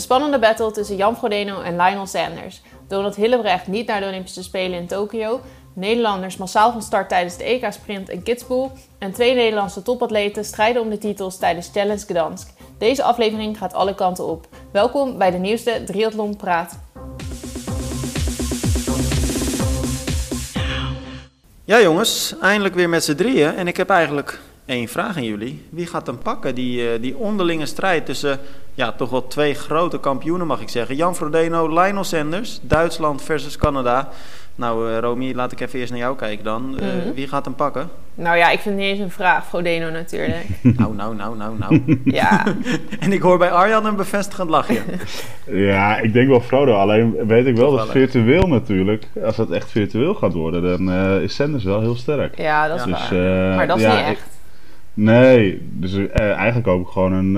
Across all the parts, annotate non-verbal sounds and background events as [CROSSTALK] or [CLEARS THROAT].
spannende battle tussen Jan Frodeno en Lionel Sanders. Donald Hillebrecht niet naar de Olympische Spelen in Tokio. Nederlanders massaal van start tijdens de EK-sprint in Kitzbühel. En twee Nederlandse topatleten strijden om de titels tijdens Challenge Gdansk. Deze aflevering gaat alle kanten op. Welkom bij de nieuwste Triathlon Praat. Ja jongens, eindelijk weer met z'n drieën. En ik heb eigenlijk één vraag aan jullie. Wie gaat hem pakken, die, uh, die onderlinge strijd tussen ja, toch wel twee grote kampioenen mag ik zeggen. Jan Frodeno, Lionel Sanders, Duitsland versus Canada. Nou uh, Romy, laat ik even eerst naar jou kijken dan. Uh, mm -hmm. Wie gaat hem pakken? Nou ja, ik vind het niet eens een vraag. Frodeno natuurlijk. [LAUGHS] nou, nou, nou, nou, nou. [LAUGHS] ja. [LAUGHS] en ik hoor bij Arjan een bevestigend lachje. ja, ik denk wel Frodo. Alleen weet ik wel dat virtueel natuurlijk, als het echt virtueel gaat worden, dan uh, is Sanders wel heel sterk. Ja, dat is dus, waar. maar dat is ja, niet echt. Nee, dus uh, eigenlijk hoop ik gewoon een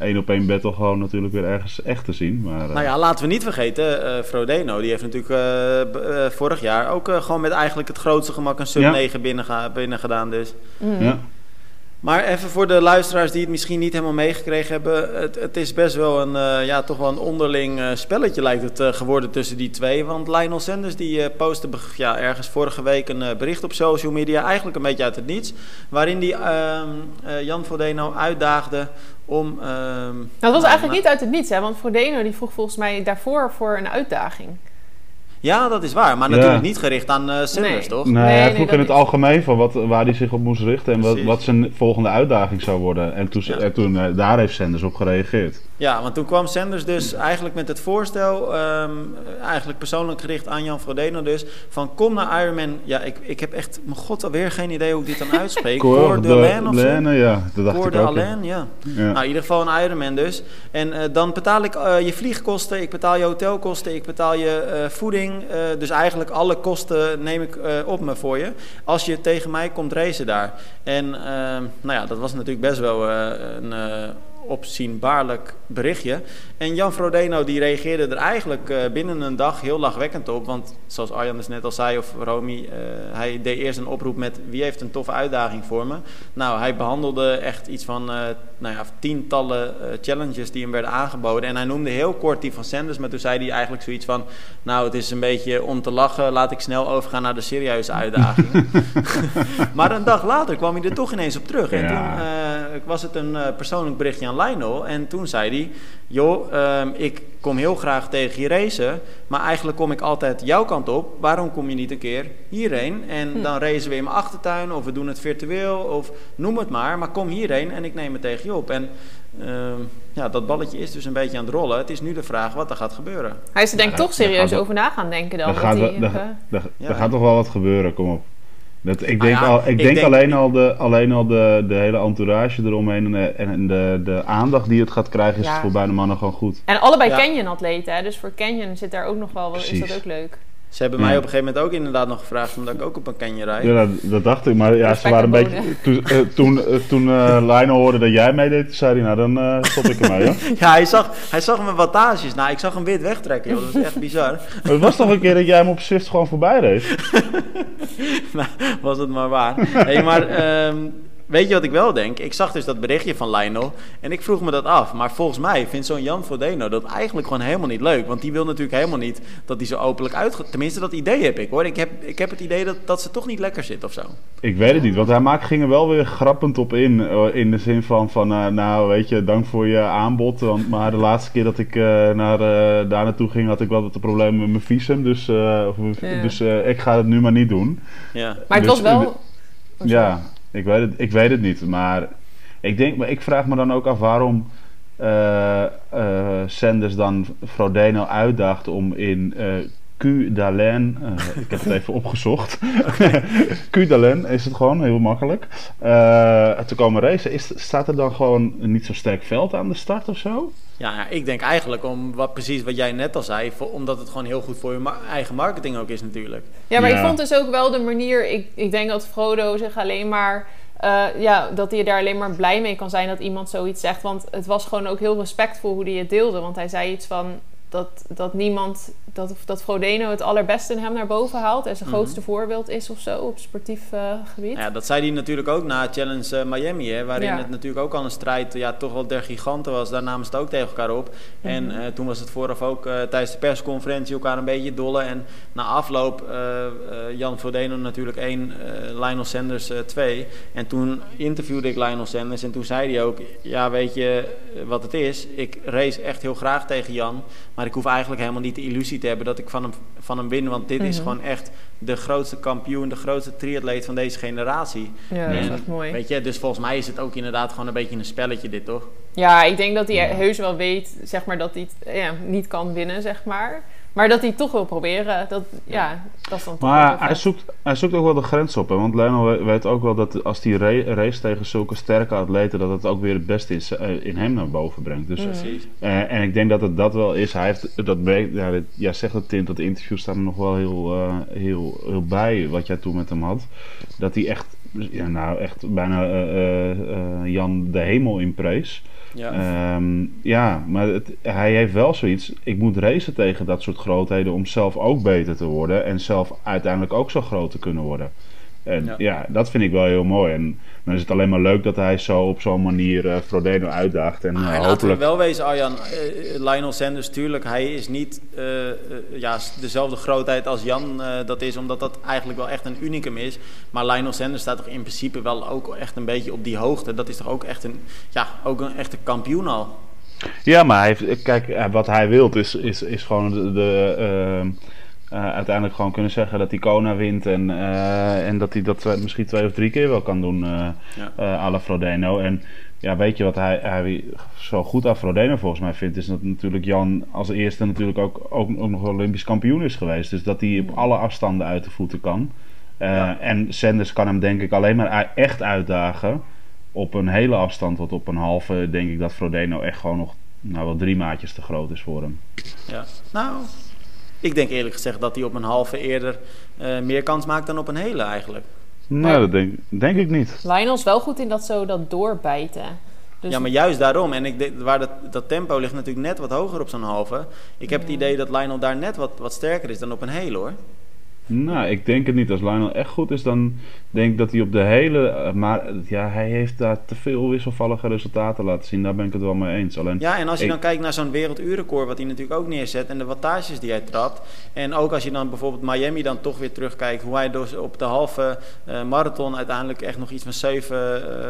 één uh, op één battle gewoon natuurlijk weer ergens echt te zien. Maar, nou ja, laten we niet vergeten, Frodeno, die heeft natuurlijk vorig jaar ook gewoon met eigenlijk het grootste gemak een sub 9 ja. binnen, binnen gedaan. Dus. Mm. Ja. Maar even voor de luisteraars die het misschien niet helemaal meegekregen hebben. Het, het is best wel een, uh, ja, toch wel een onderling uh, spelletje lijkt het uh, geworden tussen die twee. Want Lionel Sanders die postte ja, ergens vorige week een bericht op social media. Eigenlijk een beetje uit het niets. Waarin die ehm, Jan Frodeno uitdaagde om... ehm nou, dat was eigenlijk niet uit het niets. Hè? Want Frodeno die vroeg volgens mij daarvoor voor een uitdaging. Ja, dat is waar. Maar Ja. natuurlijk niet gericht aan uh, Sanders, Nee. toch? Nee, Nee, hij nee, vroeg in het niet. algemeen van wat, waar hij zich op moest richten en wat, wat zijn volgende uitdaging zou worden. En toen, Ja. en toen eh, daar heeft Sanders op gereageerd. Ja, want toen kwam Sanders dus eigenlijk met het voorstel, ehm, eigenlijk persoonlijk gericht aan Jan Frodeno dus, van kom naar Ironman. Ja, ik, ik heb echt, mijn god, alweer geen idee hoe ik dit dan uitspreek. [LAUGHS] Coeur d'Alene of zo? Ja, dat dacht Coeur ik ook. ja. ja. Ja. Nou, in ieder geval een Ironman dus. En eh, dan betaal ik eh, je vliegkosten, ik betaal je hotelkosten, ik betaal je eh, voeding. dus eigenlijk alle kosten neem ik op me voor je. Als je tegen mij komt racen daar. En ehm, nou ja, dat was natuurlijk best wel een opzienbaarlijk berichtje. En Jan Frodeno die reageerde er eigenlijk eh, binnen een dag heel lachwekkend op. Want zoals Arjan dus net al zei, of Romy, eh, hij deed eerst een oproep met wie heeft een toffe uitdaging voor me. Nou, hij behandelde echt iets van eh, nou ja, tientallen challenges die hem werden aangeboden. En hij noemde heel kort die van Sanders, maar toen zei hij eigenlijk zoiets van... Nou, het is een beetje om te lachen, laat ik snel overgaan naar de serieuze uitdaging. [LAUGHS] maar een dag later kwam hij er toch ineens op terug. En Ja. toen was het een persoonlijk berichtje aan Lionel. En toen zei hij: Joh, ehm, ik kom heel graag tegen je racen. Maar eigenlijk kom ik altijd jouw kant op. Waarom kom je niet een keer hierheen? En dan racen we in mijn achtertuin. Of we doen het virtueel. Of noem het maar. Maar kom hierheen en ik neem het tegen je op. En ehm, ja, dat balletje is dus een beetje aan het rollen. Het is nu de vraag wat er gaat gebeuren. Hij is er denk ik Ja, toch serieus over na gaan denken dan. Dat gaat, Ja. daar gaat toch wel wat gebeuren, kom op. Dat, ik Nou denk, ja, al, ik ik denk, denk- alleen al, de, alleen al de, de hele entourage eromheen en, en de, de aandacht die het gaat krijgen, is Ja. het voor beide mannen gewoon goed. En allebei Ja. Canyon-atleten, hè? dus voor Canyon zit daar ook nog wel, is dat ook leuk. Ze hebben Ja. mij op een gegeven moment ook inderdaad nog gevraagd. Omdat ik ook op een canyon rijd. Ja, dat, dat dacht ik, maar ja, ze waren een beetje... Toen, eh, toen, eh, toen eh, Lionel hoorde dat jij meedeed, zei hij, nou dan eh, stop ik ermee, ja. [LAUGHS] Ja, hij zag, hij zag mijn wattages. Nou, ik zag hem wit wegtrekken, joh. Dat is echt bizar. [LAUGHS] Maar het was toch een keer dat jij hem op Swift gewoon voorbij reed? [LAUGHS] Nou, was het maar waar. Hey, maar ehm, weet je wat ik wel denk? Ik zag dus dat berichtje van Lionel en ik vroeg me dat af. Maar volgens mij vindt zo'n Jan Frodeno dat eigenlijk gewoon helemaal niet leuk. Want die wil natuurlijk helemaal niet dat hij zo openlijk uitgaat. Tenminste, dat idee heb ik hoor. Ik heb, ik heb het idee dat, dat ze toch niet lekker zit of zo. Ik weet het niet, want hij maakt, ging er wel weer grappend op in. eh, in de zin van, van eh, nou weet je, dank voor je aanbod. Want, maar de laatste keer dat ik eh, naar, eh, daar naartoe ging, had ik wel wat problemen met mijn visum. Dus, eh, of mijn- Ja. dus eh, ik ga het nu maar niet doen. Ja. Maar het Dus, was wel... Oh. Ja, ik weet, het, ik weet het niet. Maar ik, denk, maar ik vraag me dan ook af waarom eh, eh, Sanders dan Frodeno uitdaagt om in eh Q d'Alene, eh, ik heb het even opgezocht. [LAUGHS] Q d'Alene is het gewoon, heel makkelijk. eh, te komen racen. Is, staat er dan gewoon niet zo sterk veld aan de start of zo? Ja, ik denk eigenlijk om wat, precies wat jij net al zei, voor, omdat het gewoon heel goed voor je ma- eigen marketing ook is natuurlijk. Ja, maar Ja. ik vond dus ook wel de manier... Ik, ik denk dat Frodo zich alleen maar... eh, ja, dat hij daar alleen maar blij mee kan zijn dat iemand zoiets zegt. Want het was gewoon ook heel respectvol hoe hij het deelde. Want hij zei iets van... dat, dat niemand, dat, dat Frodeno het allerbeste in hem naar boven haalt en zijn Mhm. grootste voorbeeld is of zo op sportief eh, gebied. Ja, dat zei hij natuurlijk ook na Challenge eh, Miami, hè, waarin Ja. het natuurlijk ook al een strijd ja, toch wel der giganten was. Daar namen ze het ook tegen elkaar op. En Mhm. eh, toen was het vooraf ook tijdens de persconferentie elkaar een beetje dollen. En na afloop, Jan Frodeno natuurlijk één, Lionel Sanders twee. En toen interviewde ik Lionel Sanders en toen zei hij ook... Ja, weet je wat het is? Ik race echt heel graag tegen Jan. Maar ik hoef eigenlijk helemaal niet de illusie te hebben dat ik van hem, van hem win. Want dit is Mhm. gewoon echt de grootste kampioen, de grootste triatleet van deze generatie. Ja, dat is echt mooi. Weet je, dus volgens mij is het ook inderdaad gewoon een beetje een spelletje dit, toch? Ja, ik denk dat hij heus wel weet, zeg maar, dat hij het ja, niet kan winnen, zeg maar. Maar dat hij toch wil proberen. Dat, ja, dat is dan toch Maar hij zoekt, hij zoekt ook wel de grens op. Hè? Want Lionel we- weet ook wel dat als hij ra- race tegen zulke sterke atleten, dat het ook weer het beste is, eh, in hem naar boven brengt. Dus, Mm. Precies. eh, en ik denk dat het dat wel is. Hij heeft dat ja, dit- jij zegt het Tint, dat interview staat er nog wel heel, eh, heel, heel bij wat jij toen met hem had. Dat hij echt, ja, nou echt bijna eh, eh, eh, Jan de hemel in prees. Ja. Ehm, ja, maar het, hij heeft wel zoiets. Ik moet racen tegen dat soort grootheden om zelf ook beter te worden. En zelf uiteindelijk ook zo groot te kunnen worden. En Ja. ja, dat vind ik wel heel mooi. En dan is het alleen maar leuk dat hij zo op zo'n manier eh Frodeno uitdaagt. En we hopelijk. wel wezen, Arjan. eh, Lionel Sanders, tuurlijk, hij is niet ja, dezelfde grootheid als Jan dat is, omdat dat eigenlijk wel echt een unicum is. Maar Lionel Sanders staat toch in principe wel ook echt een beetje op die hoogte. Dat is toch ook echt een, ja, ook een echte kampioen al. Ja, maar hij heeft, kijk, eh, wat hij wil is, is, is gewoon de. de ehm, eh, uiteindelijk gewoon kunnen zeggen dat hij Kona wint. En, eh, en dat hij dat twee- misschien twee of drie keer wel kan doen. Ja. à la Frodeno. En ja, weet je wat hij, hij zo goed aan Frodeno volgens mij vindt? Is dat natuurlijk Jan als eerste natuurlijk ook, ook, ook nog Olympisch kampioen is geweest. Dus dat hij op alle afstanden uit de voeten kan. Ja. En Sanders kan hem denk ik alleen maar echt uitdagen op een hele afstand. Want op een halve denk ik dat Frodeno echt gewoon nog nou, wel drie maatjes te groot is voor hem. Ja. Nou, ik denk eerlijk gezegd dat hij op een halve eerder eh, meer kans maakt dan op een hele eigenlijk. Nou, dat denk, denk ik niet. Lionel is wel goed in dat zo dat doorbijten. Dus ja, maar juist daarom. En ik denk, waar dat, dat tempo ligt natuurlijk net wat hoger op zo'n halve. Ik heb het idee dat Lionel daar net wat, wat sterker is dan op een hele hoor. Nou, ik denk het niet. Als Lionel echt goed is, dan denk ik dat hij op de hele... eh, Maar ja, hij heeft daar te veel wisselvallige resultaten laten zien. Daar ben ik het wel mee eens. Alleen, Ja, en als je Ik- dan kijkt naar zo'n werelduurrecord, wat hij natuurlijk ook neerzet, en de wattages die hij trapt. En ook als je dan bijvoorbeeld Miami dan toch weer terugkijkt, hoe hij dus op de halve eh, marathon uiteindelijk echt nog iets van zeven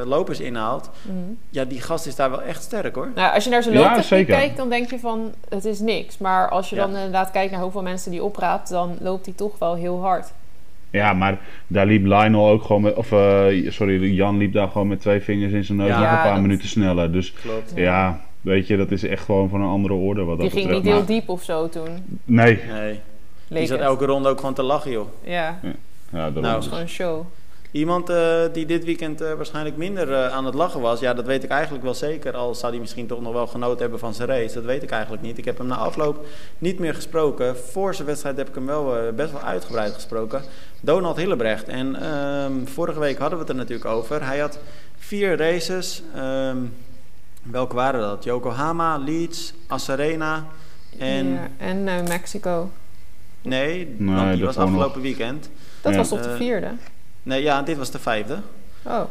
eh, lopers inhaalt. Mhm. Ja, die gast is daar wel echt sterk hoor. Nou, als je naar zijn looptechniek kijkt, dan denk je van het is niks. Maar als je Ja. dan inderdaad kijkt naar hoeveel mensen die opraapt, dan loopt hij toch wel heel hard. ja, maar daar liep Lionel ook gewoon met... Of, eh, sorry, Jan liep daar gewoon met twee vingers in zijn neus Ja, nog een paar dat- minuten sneller. Dus Klopt. ja. weet je, dat is echt gewoon van een andere orde wat dat Die ging betreft. niet heel diep of zo toen. Nee. Nee, die Leek zat het. elke ronde ook gewoon te lachen joh. Ja, Ja, daarom. Nou, dat is gewoon een show. Iemand eh, die dit weekend eh, waarschijnlijk minder eh, aan het lachen was, ja, dat weet ik eigenlijk wel zeker. Al zou hij misschien toch nog wel genoten hebben van zijn race, dat weet ik eigenlijk niet. Ik heb hem na afloop niet meer gesproken. Voor zijn wedstrijd heb ik hem wel eh, best wel uitgebreid gesproken. Donald Hillebrecht. En ehm, vorige week hadden we het er natuurlijk over. Hij had vier races. Ehm, welke waren dat? Yokohama, Leeds, Asarena en... Ja, en Mexico. Nee, Nee, want die dat was nog. afgelopen weekend. Dat Ja. was op de vierde. Nee, ja, dit was de vijfde. Oh,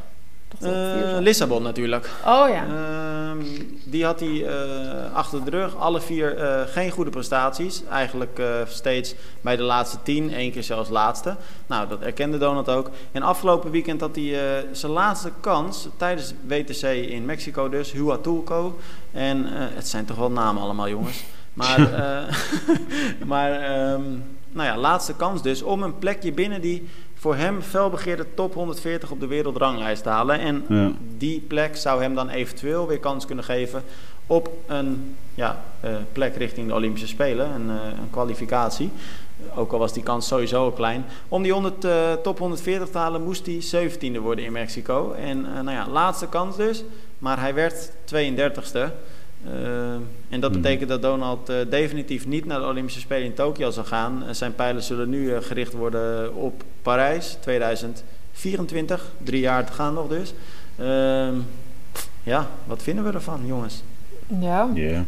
zat. Lissabon natuurlijk. Oh ja. Ehm, die had hij eh, achter de rug. Alle vier eh, geen goede prestaties. Eigenlijk steeds bij de laatste tien. één keer zelfs laatste. Nou, dat erkende Donald ook. En afgelopen weekend had hij zijn laatste kans tijdens WTC in Mexico dus. Huatulco. En het zijn toch wel namen allemaal jongens. Maar, [LAUGHS] [LAUGHS] maar ehm, nou ja, laatste kans dus om een plekje binnen die voor hem felbegeerde top 140 op de wereldranglijst te halen. En Ja. die plek zou hem dan eventueel weer kans kunnen geven op een ja, eh, plek richting de Olympische Spelen, een, eh, een kwalificatie. Ook al was die kans sowieso al klein. Om die 100, eh, top 140 te halen moest hij 17e worden in Mexico. En nou ja, laatste kans dus. Maar hij werd 32e. Eh, en dat Mhm. betekent dat Donald eh, definitief niet naar de Olympische Spelen in Tokio zal gaan. Eh, zijn pijlen zullen nu gericht worden op Parijs 2024. Drie jaar te gaan nog dus. Ehm, ja, wat vinden we ervan, jongens? Ja. Ja.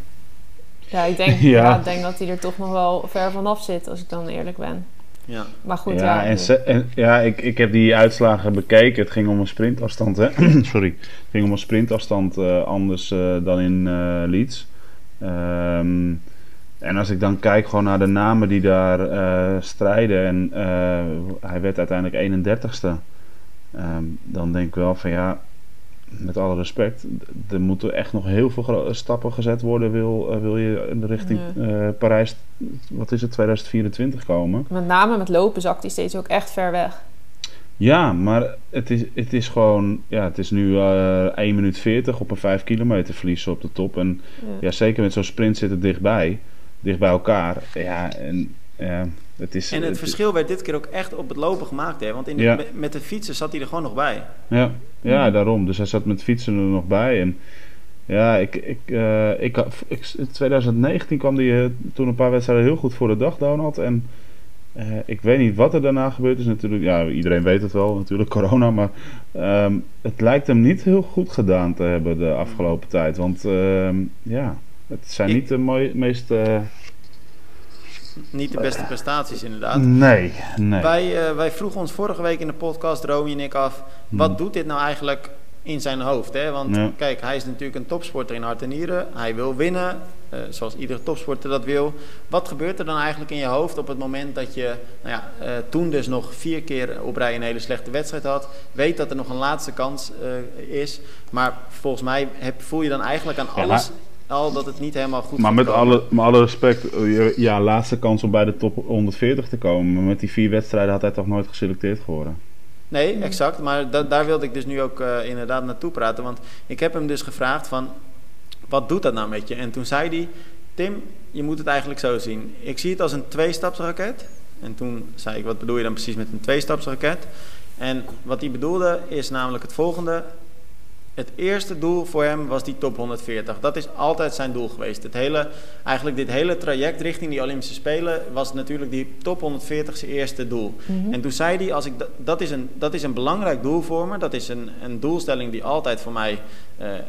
Ja, ik denk, [LAUGHS] Ja. ja. ik denk dat hij er toch nog wel ver vanaf zit, als ik dan eerlijk ben. Ja. Maar goed, ja, ja. en, ze- en- ja ik, ik heb die uitslagen bekeken. Het ging om een sprintafstand, hè? [CLEARS THROAT] Sorry. Het ging om een sprintafstand eh, anders eh, dan in eh, Leeds. Ehm, en als ik dan kijk gewoon naar de namen die daar eh, strijden. En eh, hij werd uiteindelijk 31ste. Ehm, dan denk ik wel van ja, met alle respect. Er moeten echt nog heel veel stappen gezet worden. Wil, eh, wil je in de richting eh, Parijs, wat is het, 2024 komen. Met name met lopen zakt hij steeds ook echt ver weg. Ja, maar het is, het is gewoon, ja, het is nu eh 1 minuut 40 op een 5 kilometer verliezen op de top. En Ja. ja, zeker met zo'n sprint zit het dichtbij, dicht bij elkaar. Ja, en ja, het is... En het verschil werd dit keer ook echt op het lopen gemaakt, hè? Want in de, Ja. met- met de fietsen zat hij er gewoon nog bij. Ja, ja, daarom. Dus hij zat met fietsen er nog bij. En ja, ik, ik, eh, ik, in 2019 kwam hij eh, toen een paar wedstrijden heel goed voor de dag, Donald. En eh, ik weet niet wat er daarna gebeurd is natuurlijk. Ja, iedereen weet het wel, natuurlijk [LAUGHS] corona. Maar ehm, het lijkt hem niet heel goed gedaan te hebben de afgelopen tijd. Want ehm, ja, het zijn niet de mooie, meest... Niet de beste prestaties, inderdaad. nee, nee. Wij, eh, wij vroegen ons vorige week in de podcast, Romy en ik, af... wat Hmm. doet dit nou eigenlijk in zijn hoofd? Hè? Want Ja. kijk, hij is natuurlijk een topsporter in hart en nieren. Hij wil winnen, eh, zoals iedere topsporter dat wil. Wat gebeurt er dan eigenlijk in je hoofd op het moment dat je... Nou ja, eh, toen dus nog vier keer op rij een hele slechte wedstrijd had. Weet dat er nog een laatste kans is. Maar volgens mij heb, voel je dan eigenlijk aan Ja, alles... al dat het niet helemaal goed Maar met komen. alle, met alle respect, eh, ja, laatste kans om bij de top 140 te komen. Maar met die vier wedstrijden had hij toch nooit geselecteerd geworden. Nee, exact. Maar da- daar wilde ik dus nu ook eh, inderdaad naartoe praten. Want ik heb hem dus gevraagd van, wat doet dat nou met je? En toen zei hij, Tim, je moet het eigenlijk zo zien. Ik zie het als een tweestapsraket. En toen zei ik, wat bedoel je dan precies met een tweestapsraket? En wat hij bedoelde is namelijk het volgende. Het eerste doel voor hem was die top 140. Dat is altijd zijn doel geweest. Het hele, eigenlijk dit hele traject richting die Olympische Spelen was natuurlijk die top 140 zijn eerste doel. Mhm. En toen zei hij, als ik da- dat, is een, dat is een belangrijk doel voor me. Dat is een, een doelstelling die altijd voor mij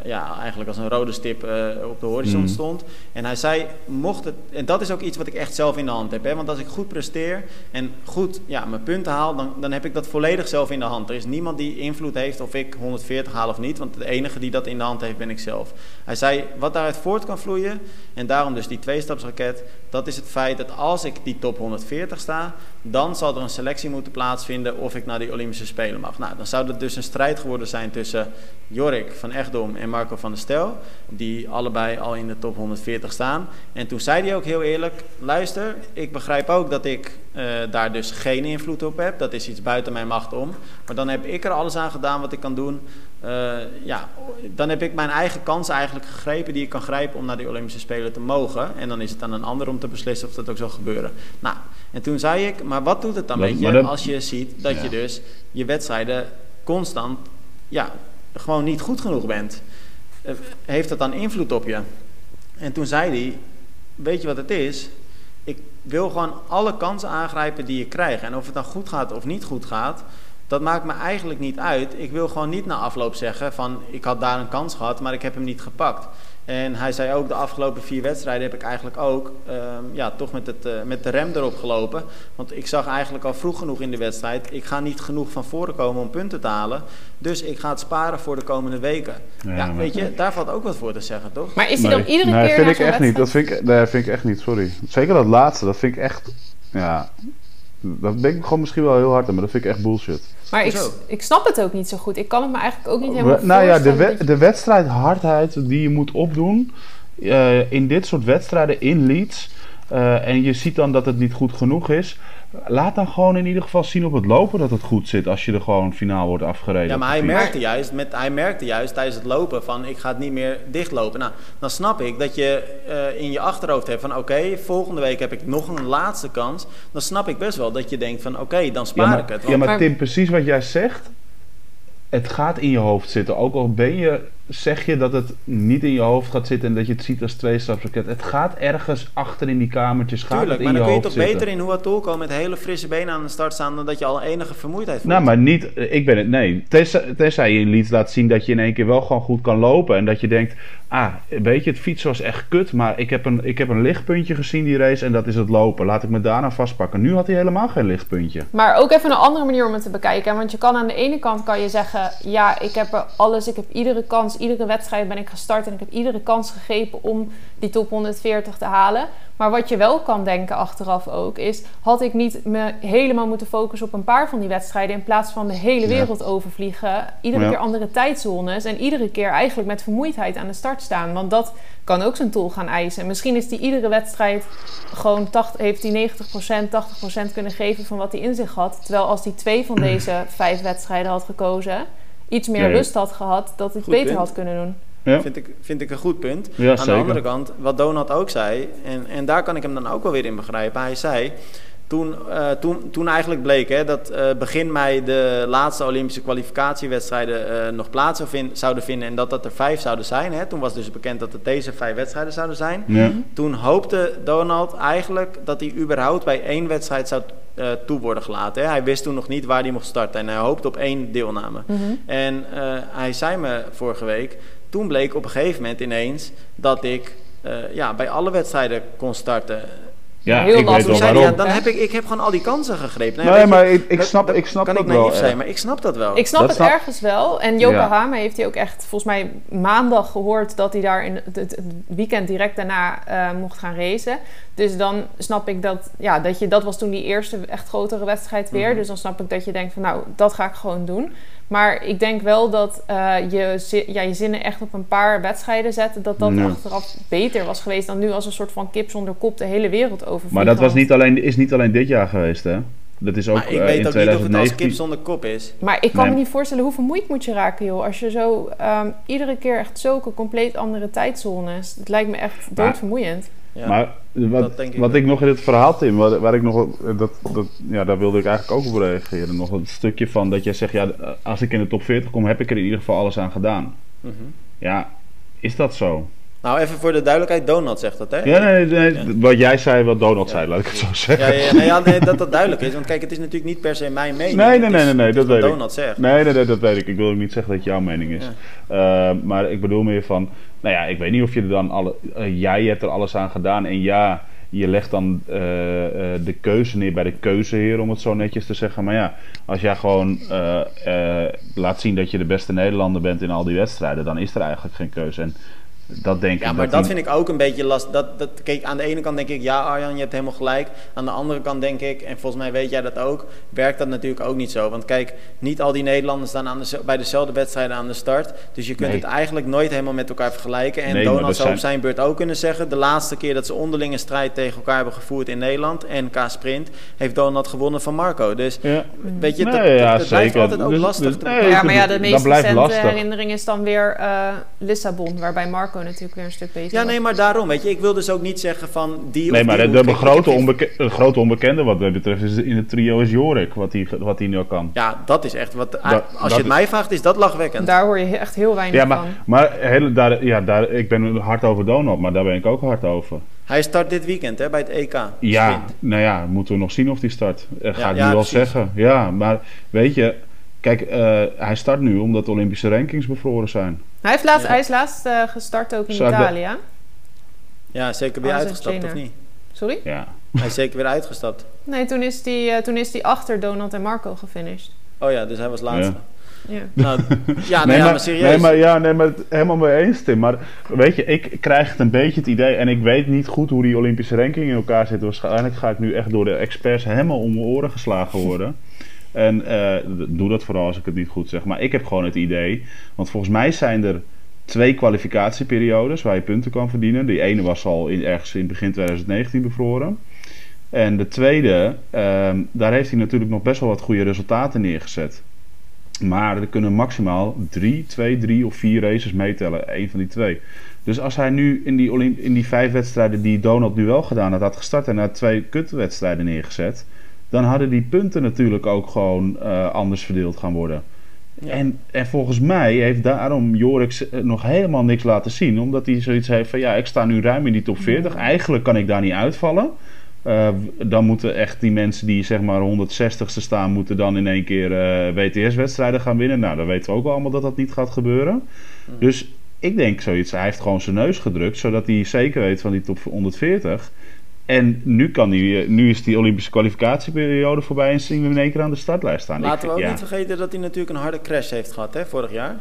ja, eigenlijk als een rode stip eh, op de horizon Mhm. stond. En hij zei, mocht het, en dat is ook iets wat ik echt zelf in de hand heb. Hè? Want als ik goed presteer en goed ja, mijn punten haal, dan, dan heb ik dat volledig zelf in de hand. Er is niemand die invloed heeft of ik 140 haal of niet. Want de enige die dat in de hand heeft, ben ik zelf. Hij zei, wat daaruit voort kan vloeien, en daarom dus die tweestapsraket, dat is het feit dat als ik die top 140 sta, dan zal er een selectie moeten plaatsvinden of ik naar die Olympische Spelen mag. Nou, dan zou het dus een strijd geworden zijn tussen Jorik van Echtdom en Marco van der Stel, die allebei al in de top 140 staan. En toen zei hij ook heel eerlijk, luister, ik begrijp ook dat ik eh, daar dus geen invloed op heb. Dat is iets buiten mijn macht om. Maar dan heb ik er alles aan gedaan wat ik kan doen. Eh, ja, dan heb ik mijn eigen kans eigenlijk gegrepen die ik kan grijpen om naar die Olympische Spelen te mogen. En dan is het aan een ander om te beslissen of dat ook zal gebeuren. Nou, en toen zei ik, maar wat doet het dan met je als je ziet dat Ja. je dus je wedstrijden constant, ja, gewoon niet goed genoeg bent? Eh, heeft dat dan invloed op je? En toen zei hij, weet je wat het is? Ik wil gewoon alle kansen aangrijpen die ik krijg. En of het dan goed gaat of niet goed gaat, dat maakt me eigenlijk niet uit. Ik wil gewoon niet na afloop zeggen van ik had daar een kans gehad, maar ik heb hem niet gepakt. En hij zei ook, de afgelopen vier wedstrijden heb ik eigenlijk ook ehm, ja, toch met, het, eh, met de rem erop gelopen. Want ik zag eigenlijk al vroeg genoeg in de wedstrijd, ik ga niet genoeg van voren komen om punten te halen. Dus ik ga het sparen voor de komende weken. Ja, Ja, maar- weet je, daar valt ook wat voor te zeggen, toch? Maar is hij dan Nee. iedere nee, keer vind naar ik echt niet. Dat vind ik, nee, vind ik echt niet, sorry. Zeker dat laatste, dat vind ik echt, ja... Dat denk ik gewoon misschien wel heel hard aan, maar dat vind ik echt bullshit. Maar ik, ik snap het ook niet zo goed. Ik kan het me eigenlijk ook niet helemaal We- nou ja, de, we- je- de wedstrijdhardheid die je moet opdoen eh, in dit soort wedstrijden in Leeds. eh, en je ziet dan dat het niet goed genoeg is. Laat dan gewoon in ieder geval zien op het lopen dat het goed zit als je er gewoon finaal wordt afgereden. Ja, maar hij merkte, juist, met, hij merkte juist tijdens het lopen van ik ga het niet meer dichtlopen. Nou, dan snap ik dat je eh, in je achterhoofd hebt van oké, volgende week heb ik nog een laatste kans. Dan snap ik best wel dat je denkt van oké, dan spaar ja, maar, ik het. Ja, Want- Maar- Tim, precies wat jij zegt. Het gaat in je hoofd zitten. Ook al ben je zeg je dat het niet in je hoofd gaat zitten en dat je het ziet als twee stapsraket. Het gaat ergens achter in die kamertjes. Gaat Tuurlijk, het in maar dan je kun je toch zitten. beter in Huatul komen met hele frisse benen aan de start staan dan dat je al enige vermoeidheid voelt. Nou, maar niet, ik ben het, nee. Tenzij, je in laat zien dat je in één keer wel gewoon goed kan lopen. En dat je denkt, ah, weet je, het fietsen was echt kut. Maar ik heb, een, ik heb een lichtpuntje gezien die race en dat is het lopen. Laat ik me daarna vastpakken. Nu had hij helemaal geen lichtpuntje. Maar ook even een andere manier om het te bekijken. Want je kan aan de ene kant kan je zeggen... ja, ik heb alles, ik heb iedere kans, iedere wedstrijd ben ik gestart... en ik heb iedere kans gegrepen om die top 140 te halen. Maar wat je wel kan denken achteraf ook is... had ik niet me helemaal moeten focussen op een paar van die wedstrijden... in plaats van de hele Ja. wereld overvliegen... iedere Ja. keer andere tijdzones... en iedere keer eigenlijk met vermoeidheid aan de start staan. Want dat kan ook zijn tol gaan eisen. Misschien is die iedere wedstrijd gewoon 80, heeft hij 90%, 80% kunnen geven van wat hij in zich had. Terwijl als hij twee van [CLEARS THROAT] deze vijf wedstrijden had gekozen, iets meer Ja, ja. rust had gehad, dat hij het Goed beter punt. had kunnen doen. Ja. Vind ik, vind ik een goed punt. Ja, Aan zeker. de andere kant, wat Donald ook zei, en, en daar kan ik hem dan ook wel weer in begrijpen. Hij zei, toen, eh, toen, toen eigenlijk bleek hè, dat eh, begin mei de laatste Olympische kwalificatiewedstrijden eh, nog plaats zou zouden vinden en dat dat er vijf zouden zijn. Hè. Toen was dus bekend dat het deze vijf wedstrijden zouden zijn. Ja. Toen hoopte Donald eigenlijk dat hij überhaupt bij één wedstrijd zou eh, toe worden gelaten. Hè. Hij wist toen nog niet waar hij mocht starten en hij hoopte op één deelname. En eh, hij zei me vorige week, toen bleek op een gegeven moment ineens dat ik eh, ja, bij alle wedstrijden kon starten. Ja, Heel ik weet lastig. wel waarom. ja, dan heb ik, ik heb gewoon al die kansen gegrepen. Nee, weet je, maar ik, ik snap, dat ik snap kan dat ik naïef wel. zijn, eh. maar ik snap dat wel. Ik snap Dat het snap- ergens wel. En Yokohama Ja. heeft hij ook echt volgens mij maandag gehoord dat hij daar in het, het- het weekend direct daarna eh, mocht gaan racen. Dus dan snap ik dat, ja, dat je, dat was toen die eerste echt grotere wedstrijd weer. Mhm. Dus dan snap ik dat je denkt van nou, dat ga ik gewoon doen. Maar ik denk wel dat eh, je, ja, je zinnen echt op een paar wedstrijden zetten, dat dat Ja. achteraf beter was geweest dan nu als een soort van kip zonder kop de hele wereld overvliegen. Maar dat was niet alleen, is niet alleen dit jaar geweest, hè? Dat is ook maar ik eh, weet in ook niet of het als 2019. kip zonder kop is. Maar ik kan Nee. me niet voorstellen hoe vermoeid moet je raken, joh. Als je zo ehm, iedere keer echt zulke compleet andere tijdzones. Het lijkt me echt Maar- doodvermoeiend. Ja. Maar wat, ik wat ik nog in het verhaal, Tim, waar, waar ik nog, dat, dat, ja, daar wilde ik eigenlijk ook op reageren. Nog een stukje van dat jij zegt, ja, als ik in de top 40 kom, heb ik er in ieder geval alles aan gedaan. Mhm. Ja, is dat zo? Nou, even voor de duidelijkheid, Donald zegt dat, hè? Ja, nee, nee, Ja. wat jij zei, wat Donald Ja. zei, laat ik het zo zeggen. Ja, ja, nee, ja, nee, dat dat duidelijk is. Want kijk, het is natuurlijk niet per se mijn mening. Nee, nee, nee, nee, dat weet ik. Donald zegt. Nee, nee, nee, dat weet ik. Ik wil ook niet zeggen dat het jouw mening is. Ja. Eh, maar ik bedoel meer van, nou ja, ik weet niet of je er dan alle, eh, jij hebt er alles aan gedaan en ja, je legt dan eh, eh, de keuze neer bij de keuzeheer, om het zo netjes te zeggen. Maar ja, als jij gewoon laat zien dat je de beste Nederlander bent in al die wedstrijden, dan is er eigenlijk geen keuze. En dat denk Ja, ik. maar dat vind ik ook een beetje last. Dat, dat, kijk, aan de ene kant denk ik, ja Arjan, je hebt helemaal gelijk. Aan de andere kant denk ik, en volgens mij weet jij dat ook, werkt dat natuurlijk ook niet zo. Want kijk, niet al die Nederlanders staan aan de, bij dezelfde wedstrijden aan de start. Dus je kunt Nee. het eigenlijk nooit helemaal met elkaar vergelijken. En Nee, Donald zou op zijn- beurt ook kunnen zeggen, de laatste keer dat ze onderlinge strijd tegen elkaar hebben gevoerd in Nederland, NK Sprint, heeft Donald gewonnen van Marco. Dus Ja. weet je, dat, ja, dat, dat blijft zeker. altijd ook Dus- lastig. dus- te nee, bepalen. ja, maar ja, de dat meest blijft recente lastig. herinnering is dan weer eh, Lissabon. Waarbij Marco natuurlijk weer een stuk beter Ja, nee, maar daarom, weet je, ik wil dus ook niet zeggen van die Nee, of maar die de, grote onbeke- onbekende wat mij betreft is in het trio is Jorik, wat hij wat hij nu kan. Ja, dat is echt wat. Dat- als je het mij vraagt, is dat lachwekkend. Daar hoor je echt heel weinig Ja, maar, van. maar hele, daar, ja, daar, ik ben hard over Donald, maar daar ben ik ook hard over. Hij start dit weekend hè, bij het EK. Ja, nou ja, moeten we nog zien of die start. Dat ga Ja, ik ja, nu wel precies. zeggen. Ja, maar weet je, kijk, eh, hij start nu omdat de Olympische rankings bevroren zijn. Hij, heeft laatst, Ja. hij is laatst eh, gestart ook in Zou Italië. Ja, zeker weer Oh, is uitgestapt of niet? Sorry? Ja. Hij is zeker weer uitgestapt. Nee, toen is hij eh, toen is hij achter Donald en Marco gefinished. Oh ja, dus hij was laatste. Ja. [LAUGHS] Nou, ja, [LAUGHS] nou nee, ja, maar serieus. Nee, maar, ja, nee, maar het- helemaal mee eens, Tim. Maar weet je, ik krijg het een beetje het idee... en ik weet niet goed hoe die Olympische ranking in elkaar zit. Waarschijnlijk ga ik nu echt door de experts helemaal om mijn oren geslagen worden. En eh, doe dat vooral als ik het niet goed zeg. Maar ik heb gewoon het idee... want volgens mij zijn er twee kwalificatieperiodes... waar je punten kan verdienen. Die ene was al in, ergens in begin 2019 bevroren. En de tweede, ehm, daar heeft hij natuurlijk nog best wel wat goede resultaten neergezet. Maar er kunnen maximaal drie, twee, drie of vier races meetellen. Eén van die twee. Dus als hij nu in die, in die vijf wedstrijden die Donald nu wel gedaan had, had gestart en had twee kutwedstrijden neergezet. Dan hadden die punten natuurlijk ook gewoon eh, anders verdeeld gaan worden. En, en volgens mij heeft daarom Jorik nog helemaal niks laten zien. Omdat hij zoiets heeft van ja, ik sta nu ruim in die top 40. Eigenlijk kan ik daar niet uitvallen. Uh, dan moeten echt die mensen die zeg maar 160ste staan, moeten dan in één keer uh, WTS-wedstrijden gaan winnen. Nou, dan weten we ook allemaal dat dat niet gaat gebeuren. Mm. Dus ik denk zoiets, hij heeft gewoon zijn neus gedrukt, zodat hij zeker weet van die top 140. En nu, kan hij, nu is die Olympische kwalificatieperiode voorbij en zien we in één keer aan de startlijst staan. Laten we ook niet vergeten dat hij natuurlijk een harde crash heeft gehad hè, vorig jaar.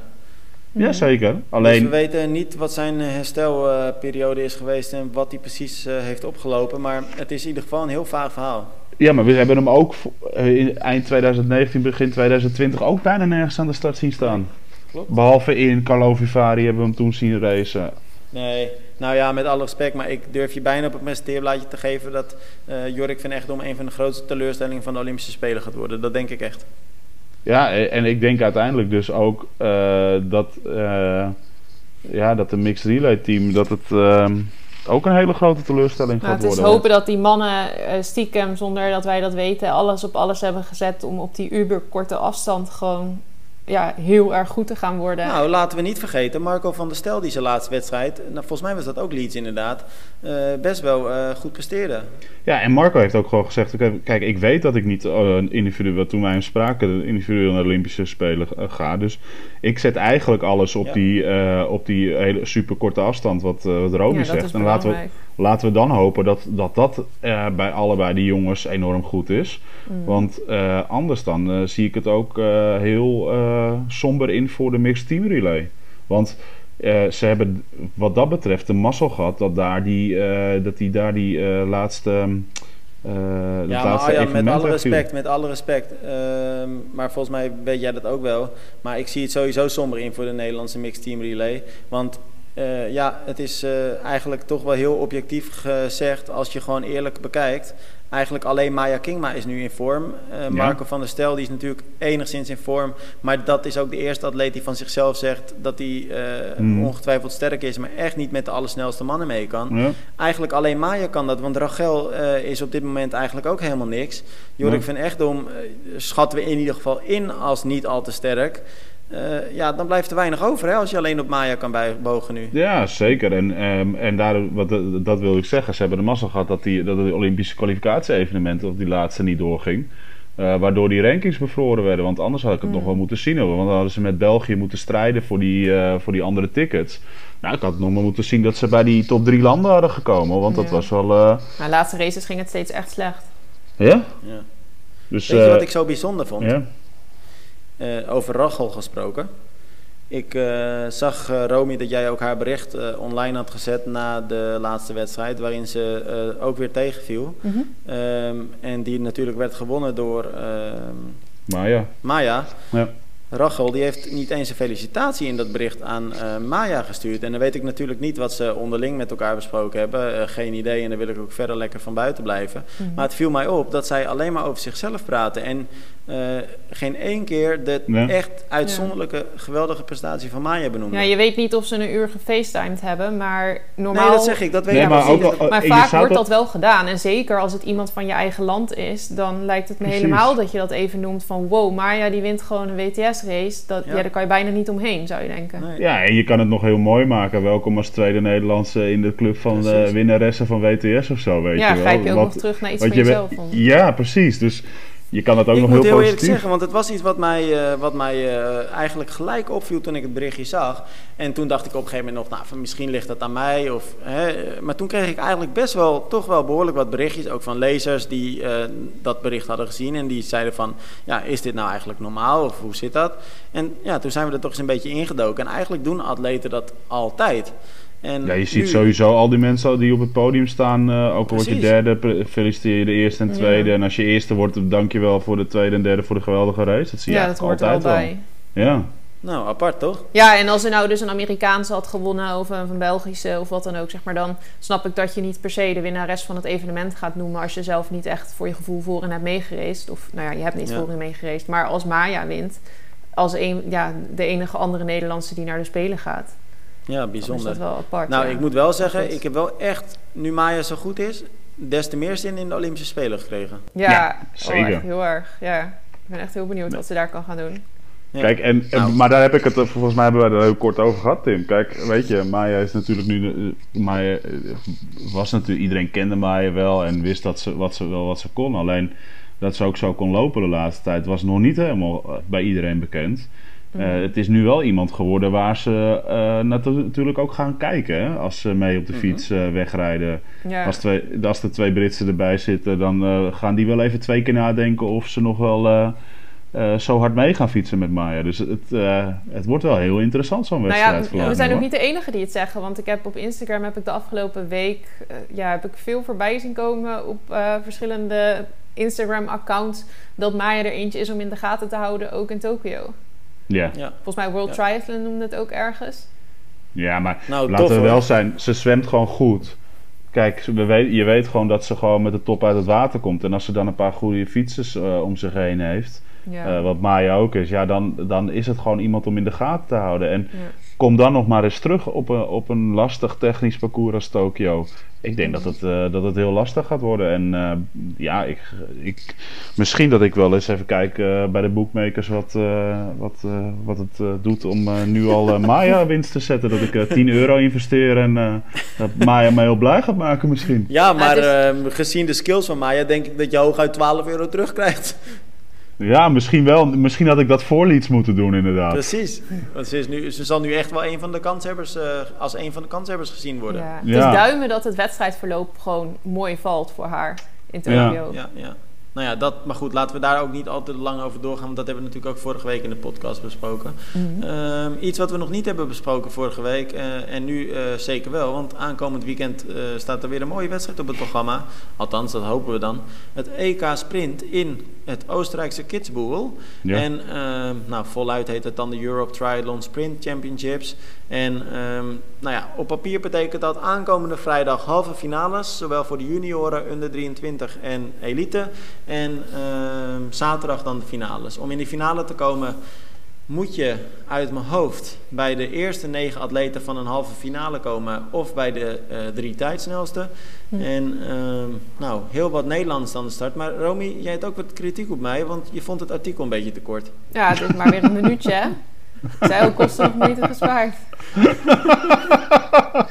Ja, zeker. Alleen... Dus we weten niet wat zijn herstelperiode is geweest en wat hij precies uh, heeft opgelopen. Maar het is in ieder geval een heel vaag verhaal. Ja, maar we hebben hem ook in eind 2019, begin 2020 ook bijna nergens aan de start zien staan. Klopt. Behalve in Carlo Vivari hebben we hem toen zien racen. Nee, nou ja, met alle respect, maar ik durf je bijna op het presenteerblaadje te geven dat uh, Jorik van Echtdom een van de grootste teleurstellingen van de Olympische Spelen gaat worden. Dat denk ik echt. Ja, en ik denk uiteindelijk dus ook uh, dat, uh, ja, dat de mixed relay team dat het uh, ook een hele grote teleurstelling nou, gaat worden. Het is hopen dat die mannen stiekem, zonder dat wij dat weten, alles op alles hebben gezet om op die uber korte afstand gewoon ja, heel erg goed te gaan worden. Nou, laten we niet vergeten, Marco van der Stel die zijn laatste wedstrijd, nou, volgens mij was dat ook Leeds inderdaad, uh, best wel uh, goed presteerde. Ja, en Marco heeft ook gewoon gezegd, kijk, ik weet dat ik niet uh, individueel, toen wij hem spraken, individueel naar de Olympische Spelen ga. Dus ik zet eigenlijk alles op, ja. die, op die hele superkorte afstand, wat, wat Romy ja, zegt. En laten we, laten we dan hopen dat dat, dat bij allebei die jongens enorm goed is. Mm. Want anders dan zie ik het ook heel somber in voor de mixed team relay. Want uh, ze hebben wat dat betreft de mazzel gehad dat, daar die, uh, dat die daar die uh, laatste. ja, laatste met alle respect, met alle respect. Ehm, maar volgens mij weet jij dat ook wel. Maar ik zie het sowieso somber in voor de Nederlandse mixed team relay. Want uh, ja, het is uh, eigenlijk toch wel heel objectief gezegd als je gewoon eerlijk bekijkt. Eigenlijk alleen Maya Kingma is nu in vorm. Uh, Marco ja. van der Stel die is natuurlijk enigszins in vorm. Maar dat is ook de eerste atleet die van zichzelf zegt dat hij mm. ongetwijfeld sterk is. Maar echt niet met de allersnelste mannen mee kan. Ja. Eigenlijk alleen Maya kan dat. Want Rachel is op dit moment eigenlijk ook helemaal niks. Jorik ja. van Echtdom schatten we in ieder geval in als niet al te sterk. Uh, ja, dan blijft er weinig over hè, als je alleen op Maya kan bogen nu. Ja, zeker. En, um, en daar, wat, dat wil ik zeggen. Ze hebben de massa gehad dat, die, dat de Olympische kwalificatie-evenementen op die laatste niet doorging. Uh, waardoor die rankings bevroren werden. Want anders had ik het mm. nog wel moeten zien. Want dan hadden ze met België moeten strijden voor die, uh, voor die andere tickets. Nou, ik had nog maar moeten zien dat ze bij die top drie landen hadden gekomen. Want ja. dat was wel... Uh... Maar laatste races ging het steeds echt slecht. Ja? ja. Dus, Weet je wat ik zo bijzonder vond? Ja? Uh, over Rachel gesproken. Ik uh, zag, uh, Romy, dat jij ook haar bericht uh, online had gezet na de laatste wedstrijd, waarin ze ook weer tegenviel. Mm -hmm. um, en die natuurlijk werd gewonnen door Maya. Maya. Ja. Rachel die heeft niet eens een felicitatie in dat bericht aan uh, Maya gestuurd. En dan weet ik natuurlijk niet wat ze onderling met elkaar besproken hebben. Uh, geen idee en daar wil ik ook verder lekker van buiten blijven. Mm -hmm. Maar het viel mij op dat zij alleen maar over zichzelf praten. En uh, geen één keer de ja. echt uitzonderlijke, ja. geweldige prestatie van Maya benoemen. Ja, je weet niet of ze een uur gefacetimed hebben, maar normaal... Nee, dat zeg ik, dat weet nee, ik maar, ook, dat, maar vaak wordt dat wel gedaan. En zeker als het iemand van je eigen land is, dan lijkt het me Precies. helemaal dat je dat even noemt van... wow, Maya die wint gewoon een WTS-race. Dat, ja. ja. daar kan je bijna niet omheen, zou je denken. Nee. Ja, en je kan het nog heel mooi maken. Welkom als tweede Nederlandse in de club van de winnaressen van WTS of zo, weet ja, je wel. Ja, grijp je ook wat, nog terug naar iets van je jezelf. Ja, Ja, dus je kan dat ook ik nog heel positief... Ik moet heel eerlijk zeggen, want het was iets wat mij, uh, wat mij uh, eigenlijk gelijk opviel toen ik het berichtje zag. En toen dacht ik op een gegeven moment nog, nou, van, misschien ligt dat aan mij. Of, hè, maar toen kreeg ik eigenlijk best wel, toch wel behoorlijk wat berichtjes, ook van lezers die uh, dat bericht hadden gezien. En die zeiden van, ja, is dit nou eigenlijk normaal of hoe zit dat? En ja, toen zijn we er toch eens een beetje ingedoken. En eigenlijk doen atleten dat altijd. En ja, je ziet nu... sowieso al die mensen die op het podium staan. Uh, ook al word je derde, feliciteer je de eerste en tweede. Ja. En als je eerste wordt, dank je wel voor de tweede en derde voor de geweldige race. Dat zie je ja, dat hoort altijd er wel bij. Ja. Nou, apart toch? Ja, en als er nou dus een Amerikaanse had gewonnen of een, Belgische of wat dan ook, zeg maar, dan snap ik dat je niet per se de winnares van het evenement gaat noemen als je zelf niet echt voor je gevoel voorin hebt meegereisd. Of nou ja, je hebt niet ja. voorin meegereisd. Maar als Maya wint, als een, ja, de enige andere Nederlandse die naar de Spelen gaat. Ja, bijzonder. is dat wel apart. Nou, ja. ik moet wel zeggen, ik heb wel echt, nu Maya zo goed is, des te meer zin in de Olympische Spelen gekregen. Ja, ja zeker. Oh, heel erg. Ja, ik ben echt heel benieuwd wat ze daar kan gaan doen. Ja. Kijk, en, nou. maar daar heb ik het, volgens mij hebben we er heel kort over gehad, Tim. Kijk, weet je, Maya is natuurlijk nu. Maya was natuurlijk, iedereen kende Maya wel en wist dat ze, wat ze wel wat ze kon. Alleen dat ze ook zo kon lopen de laatste tijd was nog niet helemaal bij iedereen bekend. Uh, het is nu wel iemand geworden waar ze uh, natuurlijk ook gaan kijken. Hè? Als ze mee op de mhm. fiets uh, wegrijden. Ja. Als, twee, als er twee Britsen erbij zitten, dan gaan die wel even twee keer nadenken of ze nog wel zo hard mee gaan fietsen met Maya. Dus het, het wordt wel heel interessant, zo'n wedstrijd. Nou ja, we zijn ook niet de enige die het zeggen. Want ik heb op Instagram heb ik de afgelopen week ja, heb ik veel voorbij zien komen op verschillende Instagram-accounts. Dat Maya er eentje is om in de gaten te houden, ook in Tokio. Ja. Volgens mij World Triathlon noemde het ook ergens. Ja, maar nou, laten we wel zijn, ze zwemt gewoon goed. Kijk, we weet, je weet gewoon dat ze gewoon met de top uit het water komt. En als ze dan een paar goede fietsers uh, om zich heen heeft, ja. uh, wat Maya ook is, ja, dan, dan is het gewoon iemand om in de gaten te houden. En ja. Kom dan nog maar eens terug op een, op een lastig technisch parcours als Tokio ik denk dat het, uh, dat het heel lastig gaat worden. En uh, ja, ik, ik, misschien dat ik wel eens even kijk uh, bij de bookmakers wat, wat, wat het doet om nu al Maya [LAUGHS] winst te zetten. Dat ik 10 euro investeer en dat Maya mij heel blij gaat maken misschien. Ja, maar gezien de skills van Maya denk ik dat je hooguit 12 euro terugkrijgt. Ja, misschien wel. Misschien had ik dat voor Leeds moeten doen, inderdaad. Precies. Want ze, is nu, ze zal nu echt wel een van de kanshebbers, uh, als een van de kanshebbers gezien worden. Ja. Het is duimen dat het wedstrijdverloop gewoon mooi valt voor haar in Tokio. Ja, ja. Nou ja, dat, maar goed, laten we daar ook niet altijd lang over doorgaan. Want dat hebben we natuurlijk ook vorige week in de podcast besproken. Mhm. Ehm, iets wat we nog niet hebben besproken vorige week. Uh, en nu uh, zeker wel. Want aankomend weekend uh, staat er weer een mooie wedstrijd op het programma. Althans, dat hopen we dan. Het EK Sprint in het Oostenrijkse Kitzbühel. Ja. En ehm, nou, voluit heet het dan de Europe Triathlon Sprint Championships. En um, nou ja, op papier betekent dat aankomende vrijdag halve finales. Zowel voor de junioren, under 23 en elite. En uh, zaterdag dan de finales. Om in die finale te komen moet je uit mijn hoofd bij de eerste negen atleten van een halve finale komen of bij de uh, drie tijdsnelste. Hm. En uh, nou, heel wat Nederlands dan de start. Maar Romy, jij hebt ook wat kritiek op mij, want je vond het artikel een beetje te kort. Ja, het is maar weer een minuutje, [LAUGHS] [LAUGHS] Zij kosten nog moeite gespaard.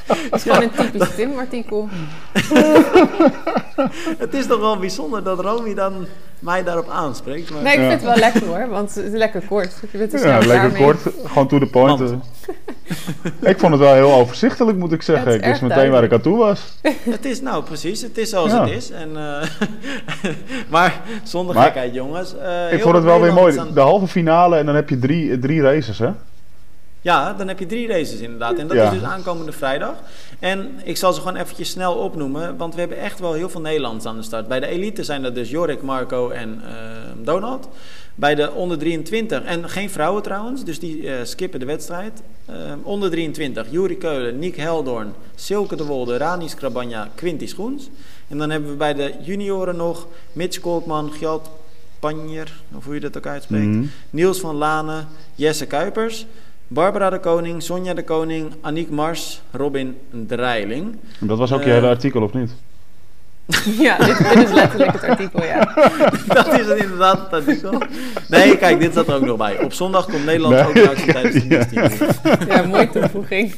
Het is gewoon een typisch Tim-artikel. [LAUGHS] het is toch wel bijzonder dat Romy dan mij daarop aanspreekt. Maar... Nee, ik vind het wel lekker hoor, want het is lekker kort. Je bent ja, lekker kort, gewoon to the point. [LAUGHS] [LAUGHS] ik vond het wel heel overzichtelijk, moet ik zeggen. ik wist meteen waar ik aan toe was. het is nou precies, het is zoals het is. En, uh, [LAUGHS] maar zonder gekheid, jongens. Uh, ik vond het wel weer mooi. De halve finale en dan heb je drie, drie races, hè? Ja, dan heb je drie races inderdaad. En dat is dus aankomende vrijdag. En ik zal ze gewoon eventjes snel opnoemen, want we hebben echt wel heel veel Nederlands aan de start. Bij de elite zijn dat dus Jorik, Marco en uh, Donald. Bij de onder 23, en geen vrouwen trouwens, dus die uh, skippen de wedstrijd. Uh, onder 23, Juri Keulen, Nick Heldoorn, Silke de Wolde, Rani Skrabanja, Quinty Schoens. En dan hebben we bij de junioren nog Mitch Kolkman, Gjalt Panjer, of hoe je dat ook uitspreekt. Mm Niels van Lanen, Jesse Kuipers. Barbara de Koning, Sonja de Koning, Aniek Mars, Robin Dreiling. Dat was ook je hele artikel, of niet? [LAUGHS] ja, dit, is letterlijk het artikel, ja. [LAUGHS] dat is het inderdaad, het artikel. Nee, kijk, dit zat er ook nog bij. Op zondag komt Nederland ook uit tijdens de [LAUGHS] ja. ja, mooie toevoeging.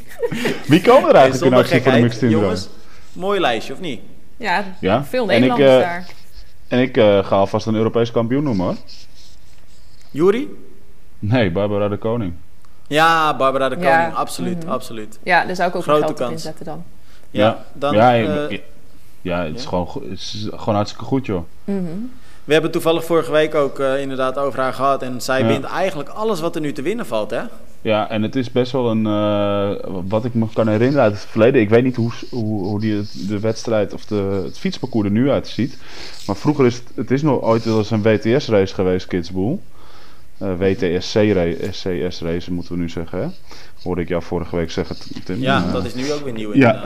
Wie komen er eigenlijk in actie voor de mixed Jongens, mooi lijstje, of niet? Ja, ja? veel Nederlanders en ik, uh, daar. En ik uh, ga alvast een Europees kampioen noemen, hoor. Juri? Nee, Barbara de Koning. Ja, Barbara de Koning, absoluut, mhm. absoluut. Ja, daar zou ik ook Grote geld kans. op inzetten dan. Ja, dan... Ja, uh, ja, het, Is gewoon, het is gewoon hartstikke goed, joh. Mm We hebben toevallig vorige week ook uh, inderdaad over haar gehad. En zij wint eigenlijk alles wat er nu te winnen valt, hè? Ja, en het is best wel een... Uh, wat ik me kan herinneren uit het verleden. Ik weet niet hoe, hoe, hoe die, de wedstrijd of de, het fietsparcours er nu uitziet. Maar vroeger is het... Het is nog ooit wel eens een WTS-race geweest, Kidsboel. Uh, WTSC-race moeten we nu zeggen. Hè? Hoorde ik jou vorige week zeggen, Tim. Ja, dat is nu ook weer nieuw Ja.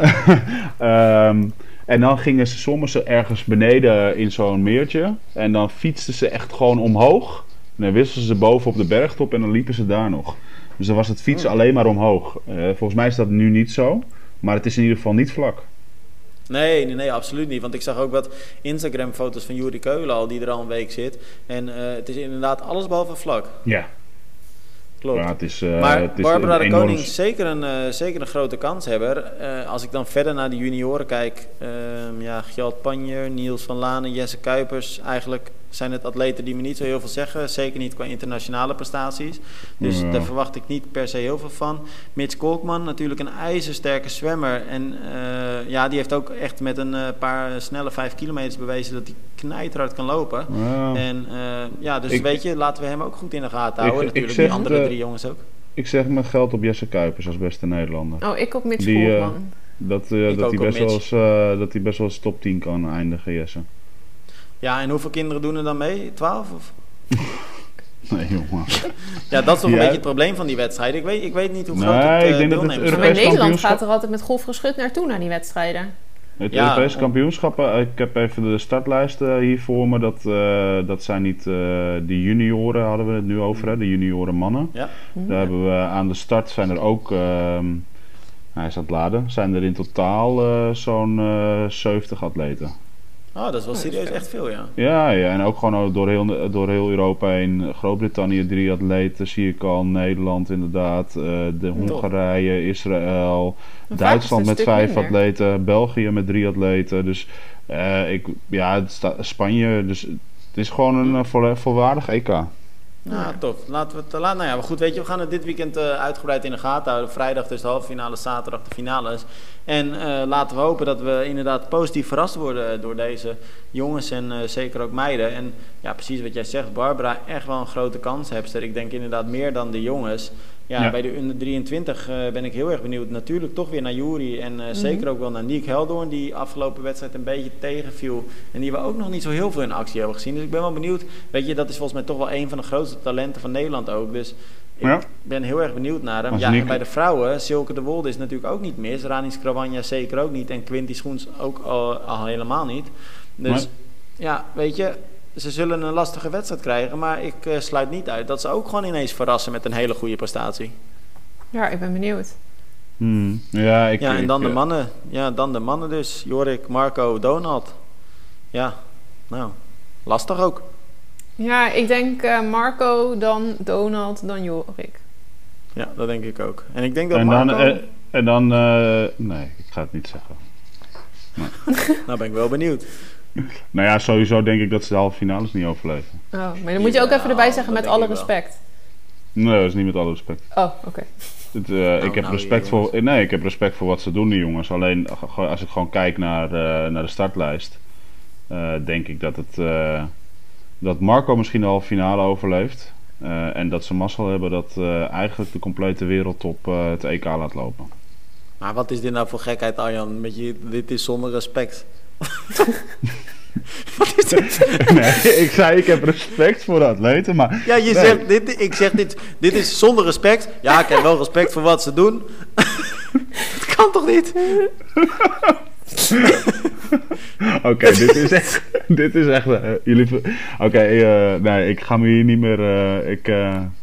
um, [LAUGHS] en dan gingen ze soms ergens beneden in zo'n meertje. En dan fietsten ze echt gewoon omhoog. En dan wisselden ze boven op de bergtop en dan liepen ze daar nog. Dus dan was het fietsen oh. alleen maar omhoog. Uh, volgens mij is dat nu niet zo. Maar het is in ieder geval niet vlak. Nee, nee, nee, absoluut niet. Want ik zag ook wat Instagram-foto's van Juri Keulen al, die er al een week zit. En uh, het is inderdaad alles behalve vlak. Ja. Klopt. Ja, het is, eh, maar het is Barbara een de Koning is zeker een, eh, zeker een grote kanshebber. Eh als ik dan verder naar de junioren kijk, ehm ja, Gjalt Panjer, Niels van Lanen, Jesse Kuipers. Eigenlijk zijn het atleten die me niet zo heel veel zeggen. Zeker niet qua internationale prestaties. Dus Ja. daar verwacht ik niet per se heel veel van. Mitch Kolkman, natuurlijk een ijzersterke zwemmer. En eh, ja, die heeft ook echt met een eh, paar snelle vijf kilometers bewezen dat hij knijterhard kan lopen. Ja. En eh, ja, dus Ik- weet je, laten we hem ook goed in de gaten houden. ik natuurlijk, die andere de- drie jongens ook. Ik zeg mijn geld op Jesse Kuipers als beste Nederlander. Oh, ik op Mitch Die, Koolman. Dat, eh, dat, hij best wel eens, dat hij best wel eens top 10 kan eindigen, Jesse. Ja, en hoeveel kinderen doen er dan mee? 12? Of? [LAUGHS] Nee, jongen. Ja, dat is toch een beetje het probleem van die wedstrijd. Ik weet, ik weet niet hoe groot Nee, het eh, ik denk dat het deelnemers- Maar Europees Nederland gaat er altijd met golf geschud naartoe naar die wedstrijden. Het Ja, Europese kampioenschappen, eh, ik heb even de startlijsten hier voor me. Dat, eh, dat zijn niet eh, de junioren, hadden we het nu over, hè, de junioren mannen. Ja. Daar hebben we aan de start zijn er ook, ehm, hij is aan het laden, zijn er in totaal eh, zo'n eh 70 atleten. Oh, dat is wel serieus echt veel, ja. Ja, ja, en ook gewoon door heel, door heel Europa heen. Groot-Brittannië drie atleten, zie ik al. Nederland inderdaad. eh, de Hongarije, Israël. Maar Duitsland met vijf minder. atleten. België met drie atleten. Dus eh, ik, ja, het sta- Spanje. Dus het is gewoon een volle- volwaardig EK. Nou, tof. Laten we het... Laat, nou ja, maar goed, weet je, we gaan het dit weekend eh, uitgebreid in de gaten houden. Vrijdag dus de halve finale, zaterdag de finales. En eh, laten we hopen dat we inderdaad positief verrast worden door deze jongens en eh, zeker ook meiden. En ja, precies wat jij zegt, Barbara, echt wel een grote kanshebster. Ik denk inderdaad meer dan de jongens. Ja, Ja. bij de onder 23 eh, ben ik heel erg benieuwd. Natuurlijk toch weer naar Juri en eh, zeker ook wel naar Niek Heldoorn, die afgelopen wedstrijd een beetje tegenviel. En die we ook nog niet zo heel veel in actie hebben gezien. Dus ik ben wel benieuwd. Weet je, dat is volgens mij toch wel een van de grootste talenten van Nederland ook. Dus ik Ja. ben heel erg benieuwd naar hem. Als Ja, Niek- en bij de vrouwen, Silke de Wolde is natuurlijk ook niet mis. Rani Skrawanja zeker ook niet. En Quinty Schoens ook al, al helemaal niet. Dus Maar- ja, weet je, ze zullen een lastige wedstrijd krijgen. Maar ik eh, sluit niet uit dat ze ook gewoon ineens verrassen met een hele goede prestatie. Ja, ik ben benieuwd. Hmm. Ja, ik, ja, en ik, dan de mannen. Ja, dan de mannen dus. Jorik, Marco, Donald. Ja, nou, lastig ook. Ja, ik denk eh, Marco, dan Donald, dan Jorik. Ja, dat denk ik ook. En ik denk dat En Marco... dan, eh, en dan eh, nee, ik ga het niet zeggen. [LAUGHS] Nou ben ik wel benieuwd. Nou ja, sowieso denk ik dat ze de halve finales niet overleven. Oh, maar dan moet je ook even erbij zeggen met alle respect. Nee, dat is niet met alle respect. Oh, oké. Eh, ik heb nou, respect voor, nee, ik heb respect voor wat ze doen, die jongens. Alleen als ik gewoon kijk naar, eh, naar de startlijst, eh, denk ik dat, het, eh, dat Marco misschien de halve finale overleeft. Eh, en dat ze mazzel hebben dat eh, eigenlijk de complete wereldtop eh, het EK laat lopen. Maar wat is dit nou voor gekheid, Arjan? Met je, dit is zonder respect. Wat is dit? [LAUGHS] nee, ik zei ik heb respect voor de atleten, maar Ja, je Nee. zegt, dit, ik zeg dit, dit is zonder respect. Ja, ik heb wel respect voor wat ze doen. [LAUGHS] dat kan toch niet? [LAUGHS] Oké, dit is echt. dit is echt. eh, jullie. Oké, eh, nee, ik ga me hier niet meer. eh, ik,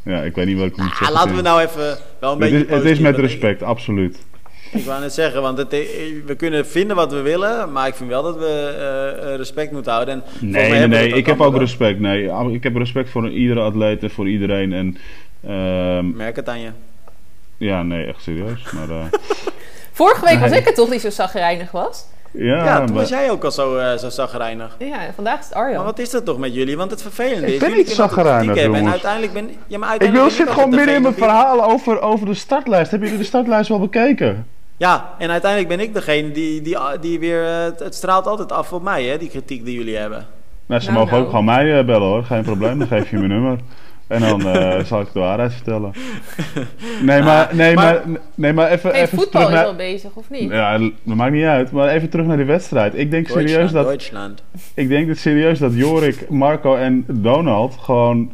ja, ik weet niet wat ik moet Ah, zeggen. laten we nou even wel een Het beetje is, het is met respect, absoluut. Ik, [LAUGHS] ik wou net zeggen, want het, eh, we kunnen vinden wat we willen, maar ik vind wel dat we eh, eh, respect moeten houden. En Nee, nee, nee. Ik heb ook respect. Nee, ik heb respect voor iedere atleet en voor iedereen. En. ehm, Merk het aan je. ja, nee, echt serieus. Maar. eh, [LAUGHS] Vorige week was Nee. ik het toch die zo zagrijnig was? ja, Ja, toen maar- was jij ook al zo, eh zo zagrijnig. Ja, vandaag is het Arjan. Maar wat is dat toch met jullie? Want het vervelende Ik is, ben jullie niet kritiek hebben En jongens. uiteindelijk ben, ja, maar Ik uiteindelijk wil ben zit gewoon midden in mijn verhaal over, over de startlijst. Hebben jullie de startlijst wel bekeken? Ja, en uiteindelijk ben ik degene die, die, die weer... eh, Het, het straalt altijd af op mij, hè, die kritiek die jullie hebben. Nou, ze Nou, mogen nou. ook gewoon mij eh, bellen hoor. Geen probleem, dan geef je mijn nummer. En dan eh, [LAUGHS] zal ik de waarheid vertellen. Nee, maar, nee, maar- maar, nee, maar even, Hey, even voetbal terug is naar... al bezig, of niet? Ja, dat maakt niet uit. Maar even terug naar die wedstrijd. Ik denk serieus dat, Duitsland. ik denk dat serieus dat Jorik, Marco en Donald gewoon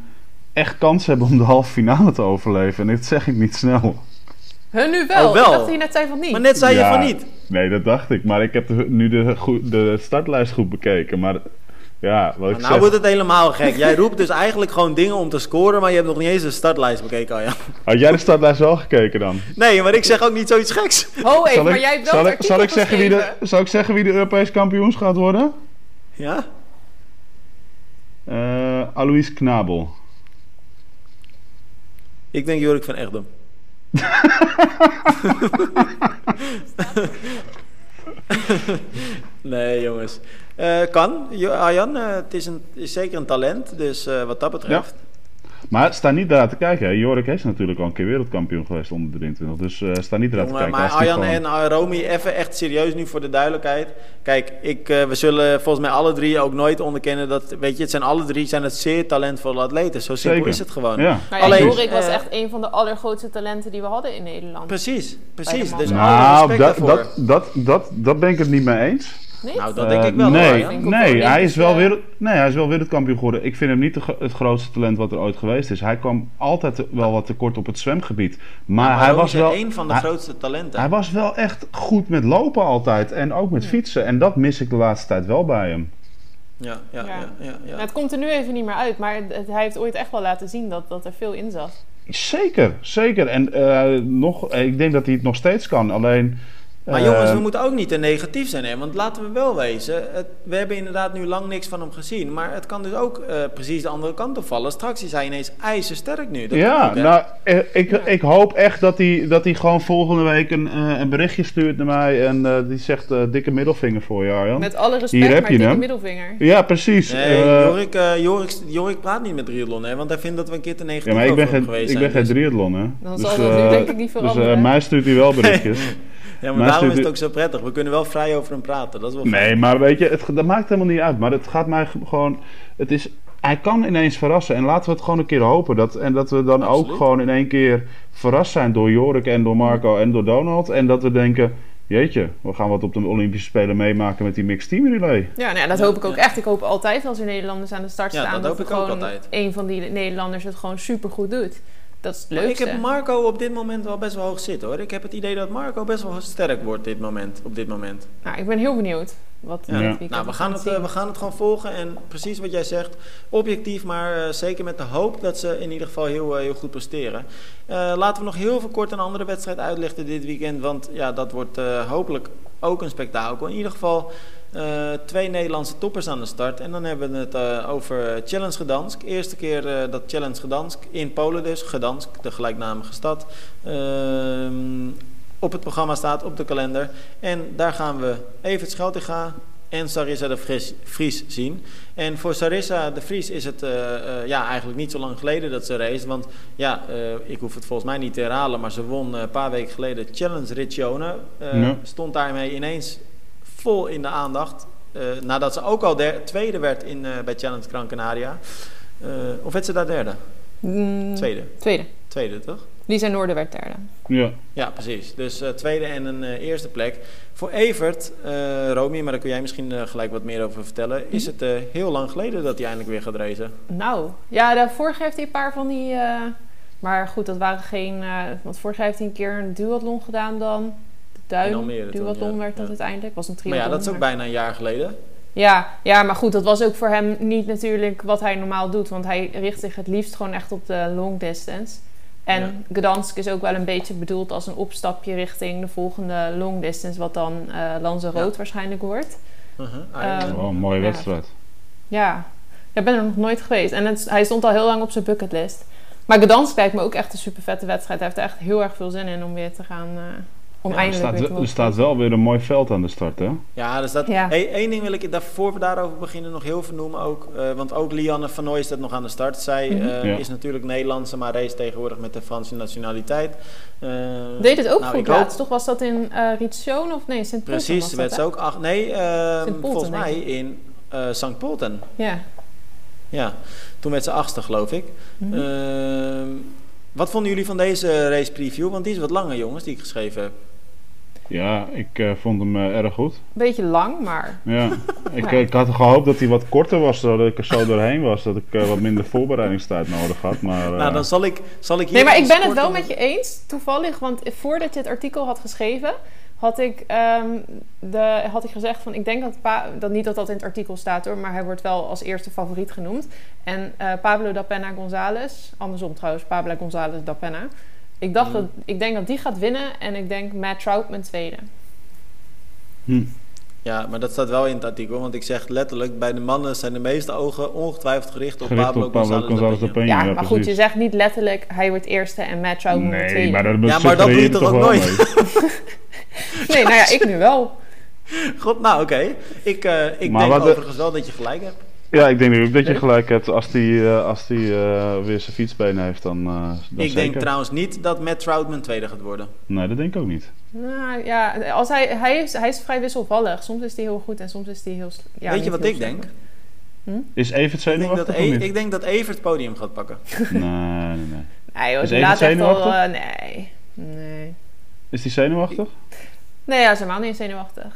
echt kans hebben om de halve finale te overleven. En dit zeg ik niet snel. Hun nu wel. Oh, wel. Ik dacht dat je net zei van niet. Maar net zei Ja. je van niet. Nee, dat dacht ik. Maar ik heb de- nu de, de startlijst goed bekeken. Maar ja, wat ik nou zeg... wordt het helemaal gek. Jij roept dus eigenlijk gewoon dingen om te scoren, maar je hebt nog niet eens de startlijst bekeken, Arjan. Had jij de startlijst wel gekeken dan? Nee, maar ik zeg ook niet zoiets geks. Ho, even, Zal maar ik, jij hebt wel zal, ik, zal, ik zeggen wie de, zal ik zeggen wie de Europees kampioens gaat worden? Ja? Eh Alois Knabel. Ik denk Jorik van Erdem. [LAUGHS] nee, jongens. Eh, kan. Arjan, eh, het is, een, is zeker een talent. Dus eh, wat dat betreft. Maar sta niet daar te kijken. Hè. Jorik is natuurlijk al een keer wereldkampioen geweest onder de 23. Dus eh sta niet daar te kijken. maar Arjan gewoon- en uh, Romy, even echt serieus nu voor de duidelijkheid. Kijk, ik, eh, we zullen volgens mij alle drie ook nooit onderkennen dat, weet je, het zijn alle drie zijn het zeer talentvolle atleten. Zo simpel Zeker. is het gewoon. Ja. Nou ja, Alleen, Jorik was eh, echt een van de allergrootste talenten die we hadden in Nederland. Precies, precies. Dus alle Nou, respect dat, daarvoor. dat, dat, dat, dat ben ik het niet mee eens. Nee? Nou, dat denk Eh, ik wel. nee, nee, hij is wel wereld, nee, hij is wel wereldkampioen geworden. Ik vind hem niet het grootste talent wat er ooit geweest is. Hij kwam altijd wel wat tekort op het zwemgebied. Maar, Maar hij, was wel, een van de hij, grootste talenten. hij was wel echt goed met lopen altijd. En ook met fietsen. En dat mis ik de laatste tijd wel bij hem. ja, ja, ja, Ja. ja, ja. Nou, het komt er nu even niet meer uit, maar het- hij heeft ooit echt wel laten zien dat, dat er veel in zat. Zeker, zeker. En eh, nog, ik denk dat hij het nog steeds kan. Alleen... Maar jongens, we moeten ook niet te negatief zijn. Hè? Want laten we wel wezen, het, we hebben inderdaad nu lang niks van hem gezien. Maar het kan dus ook eh, precies de andere kant op vallen. Straks is hij ineens ijzersterk nu. Dat ja, ook, nou, eh, ik, Ja. ik hoop echt dat hij, dat hij gewoon volgende week een, eh, een berichtje stuurt naar mij. En eh, die zegt eh, dikke middelvinger voor je, Arjan. Met alle respect, Hier heb maar je dikke hem. middelvinger. Ja, precies. Nee, Eh, Jorik, eh, Jorik, Jorik praat niet met triathlon, hè? Want hij vindt dat we een keer te negatief ja, maar ik ben over hem geen, geweest ik ben zijn. geen Dus- triathlon, hè. Dan dus, zal dat nu denk ik niet Dus veranderen. eh, mij stuurt hij wel berichtjes. [LAUGHS] Ja, maar Maar daarom is het ook zo prettig. We kunnen wel vrij over hem praten. Dat is wel fijn. nee, maar weet je, het, dat maakt helemaal niet uit. Maar het gaat mij gewoon... Het is, hij kan ineens verrassen. En laten we het gewoon een keer hopen. Dat, en dat we dan Absoluut. ook gewoon in één keer verrast zijn door Jorik en door Marco en door Donald. En dat we denken... Jeetje, we gaan wat op de Olympische Spelen meemaken met die mixed team relay. Ja, nou ja, dat hoop ik ook ja. echt. Ik hoop altijd als er Nederlanders aan de start Ja, staan... dat hoop er ik ook gewoon altijd. een van die Nederlanders het gewoon supergoed doet. Dat is het Maar ik leukste. heb Marco op dit moment wel best wel hoog zitten, hoor. Ik heb het idee dat Marco best wel sterk wordt dit moment, op dit moment. Nou, ik ben heel benieuwd wat Ja. dit Ja. weekend Nou, we gaan, het, eh, we gaan het gewoon volgen. En precies wat jij zegt, objectief, maar eh, zeker met de hoop dat ze in ieder geval heel, eh, heel goed presteren. Eh, laten we nog heel veel kort een andere wedstrijd uitlichten dit weekend. Want ja, dat wordt eh, hopelijk ook een spektakel. In ieder geval eh, twee Nederlandse toppers aan de start. En dan hebben we het eh, over Challenge Gdansk. Eerste keer eh, dat Challenge Gdansk in Polen dus. Gdansk, de gelijknamige stad. Ehm, op het programma staat, op de kalender. En daar gaan we Evert Scheltinga en Sarissa de Vries, Vries zien. En voor Sarissa de Vries is het ja, eigenlijk niet zo lang geleden dat ze race. Want ja, ik hoef het volgens mij niet te herhalen, maar ze won een paar weken geleden Challenge Riccione. Ja. Stond daarmee ineens vol in de aandacht. eh, nadat ze ook al der- tweede werd in, eh, bij Challenge Gran Canaria. Eh, of werd ze daar derde? Mm, Tweede. Tweede. Tweede, toch? Lisa Noorden werd derde. Ja. Ja, precies. Dus eh, tweede en een eh, eerste plek. Voor Evert, eh Romy, maar daar kun jij misschien eh, gelijk wat meer over vertellen. Is het eh, heel lang geleden dat hij eindelijk weer gaat racen? Nou, ja, de vorige heeft hij een paar van die... eh, maar goed, dat waren geen... eh, want vorig jaar heeft hij een keer een duathlon gedaan dan. Duin, toen, duathlon ja. werd dat Ja. uiteindelijk. was een Maar triathlon. ja, dat is ook bijna een jaar geleden. Ja, ja, maar goed, dat was ook voor hem niet natuurlijk wat hij normaal doet. Want hij richt zich het liefst gewoon echt op de long distance. En Ja. Gdansk is ook wel een beetje bedoeld als een opstapje richting de volgende long distance. Wat dan eh Lanzarote Ja. waarschijnlijk wordt. Uh-huh. Ehm, Oh, een mooie Ja. wedstrijd. Ja, ik ben er nog nooit geweest. En het, hij stond al heel lang op zijn bucketlist. Maar Gdansk lijkt me ook echt een super vette wedstrijd. Hij heeft er echt heel erg veel zin in om weer te gaan... eh, Ja, Er staat, er wel weer een mooi veld aan de start, hè? Ja, dus dat. Ja. Hey, één ding wil ik, daar- voor we daarover beginnen, nog heel veel noemen ook. eh, want ook Lianne van Nooy staat nog aan de start. Zij Ja. is natuurlijk Nederlandse, maar race tegenwoordig met de Franse nationaliteit. Eh, Deed het ook nou, goed laatst, toch? Was dat in eh Riccione of nee, Sint Precies, was werd dat, ze hè? ook acht. Nee, eh, Polten, volgens mij in eh St. Polten. Ja. Ja, toen werd ze achtste, geloof ik. Ehm, wat vonden jullie van deze race preview? Want die is wat langer, jongens, die ik geschreven heb. Ja, ik eh, vond hem eh, erg goed. Beetje lang, maar Ja, [LAUGHS] ik, Ja. ik had gehoopt dat hij wat korter was, zodat ik er zo doorheen was. Dat ik eh, wat minder voorbereidingstijd nodig had. Maar, eh, Nou, dan zal ik, zal ik hier Nee, maar ik ben het wel met je eens, toevallig. Want voordat je het artikel had geschreven, had ik, ehm, de, had ik gezegd van... Ik denk dat, Pa- dat niet dat dat in het artikel staat hoor, maar hij wordt wel als eerste favoriet genoemd. En eh, Pablo da Pena González, andersom trouwens, Pablo González da Pena. Ik, dacht dat, ik denk dat die gaat winnen en ik denk Matt Troutman tweede. hm. Ja, maar dat staat wel in het artikel, want ik zeg letterlijk, bij de mannen zijn de meeste ogen ongetwijfeld gericht op Gericht Pablo, op González González. Ja, ja, maar goed, je zegt niet letterlijk hij wordt eerste en Matt Troutman wordt Nee, tweede. maar dat Ja, maar dat doe je toch ook nooit? [LAUGHS] Nee, nou ja, ik nu wel. [LAUGHS] God, nou oké. Ik, eh, ik Maar denk wat de- overigens wel dat je gelijk hebt. Ja, ik denk ook dat je gelijk hebt. Als die, eh, als die eh, weer zijn fietsbenen heeft, dan, eh dan ik zeker. denk trouwens niet dat Matt Troutman tweede gaat worden. Nee, dat denk ik ook niet. Nou ja, als hij, hij, is, hij is vrij wisselvallig. Soms is hij heel goed en soms is hij heel... Ja, Weet je wat ik slecht. denk? Is Evert Ik denk, dat zenuwachtig e ik denk dat Evert het podium gaat pakken. [LAUGHS] Nee, nee, nee. Nee joh, Is Evert al... zenuwachtig? eh, nee, nee. Is die zenuwachtig? Nee, ja, ze is helemaal niet zenuwachtig.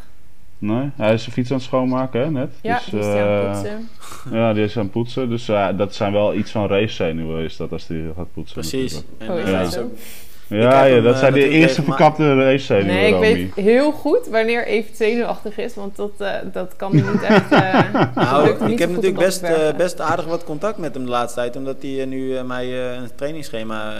Nee, hij is zijn fiets aan het schoonmaken, hè, net. Ja, Dus, die is aan eh, het poetsen. [LAUGHS] Ja, die is aan het poetsen. Dus eh, dat zijn wel iets van race zenuwen, is dat als die gaat poetsen. Precies. En, Oh, is eh, dat zo- Ja, ja, hem, dat eh, zijn de eerste verkapte race zenuwen, Nee, ik Romy. weet heel goed wanneer even zenuwachtig is, want dat, eh, dat kan niet echt... eh, [LAUGHS] Nou, ik heb natuurlijk best, eh, best aardig wat contact met hem de laatste tijd. Omdat hij nu mij eh, een trainingsschema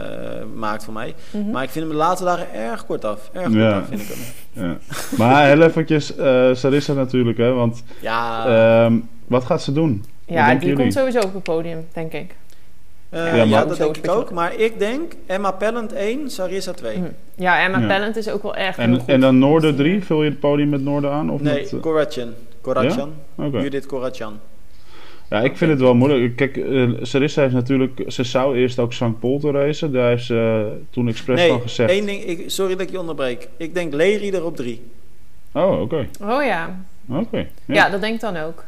maakt voor mij. Mhm. Maar ik vind hem de laatste dagen erg kort af. Erg kort Ja. af vind ik hem. [LAUGHS] Ja. Maar heel eventjes, eh Sarissa natuurlijk, hè, want Ja, ehm, wat gaat ze doen? Ja, die jullie? komt sowieso op het podium, denk ik. Ja, ja, dat denk ik ook. Maar ik denk Emma Pellant 1, Sarissa 2. Mhm. Ja, Emma Ja. Pellant is ook wel echt En, goed. en dan Noorder 3, vul je het podium met Noorder aan? Of Nee, met, eh, Koratjan. Koratjan. Oké. Judith Koratjan. Ja, ik vind het wel moeilijk. Kijk, eh Sarissa heeft natuurlijk... Ze zou eerst ook St. Polten racen. Daar heeft ze eh, toen expres Nee, van gezegd. één ding. Ik, sorry dat ik je onderbreek. Ik denk Leri er op 3. Oh, oké. Oh ja. Oké. ja. Ja. dat denk ik dan ook.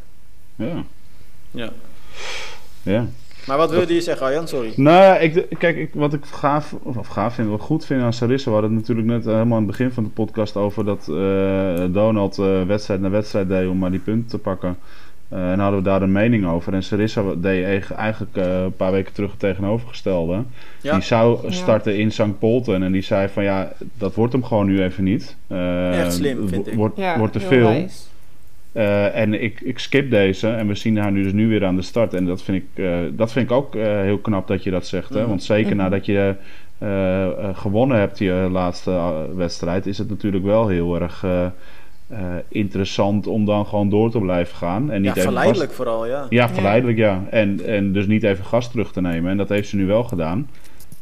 Ja. Ja. ja. Maar wat wilde je zeggen, Arjan? Sorry. Nou ja, ik, kijk, ik, wat ik gaaf, of, of gaaf vind, wat goed vind aan Sarissa, we hadden het natuurlijk net eh, helemaal aan het begin van de podcast over dat eh, Donald eh, wedstrijd na wedstrijd deed om maar die punten te pakken. Eh, en hadden we daar een mening over. En Sarissa deed eig- eigenlijk een paar weken terug het tegenovergestelde. Ja. Die zou Ja. starten in St. Polten. En die zei van ja, dat wordt hem gewoon nu even niet. Eh, Echt slim, vind ik. Wordt, Ja, te veel. wijs. Eh, en ik, ik skip deze en we zien haar nu dus nu weer aan de start. En dat vind ik, eh, dat vind ik ook eh, heel knap dat je dat zegt. Hè? Mhm. Want zeker Mhm. nadat je eh, eh, gewonnen hebt je laatste wedstrijd, is het natuurlijk wel heel erg eh, eh, interessant om dan gewoon door te blijven gaan. En niet Ja, even verleidelijk vooral, ja. Ja, verleidelijk ja. En, en dus niet even gas terug te nemen. En dat heeft ze nu wel gedaan.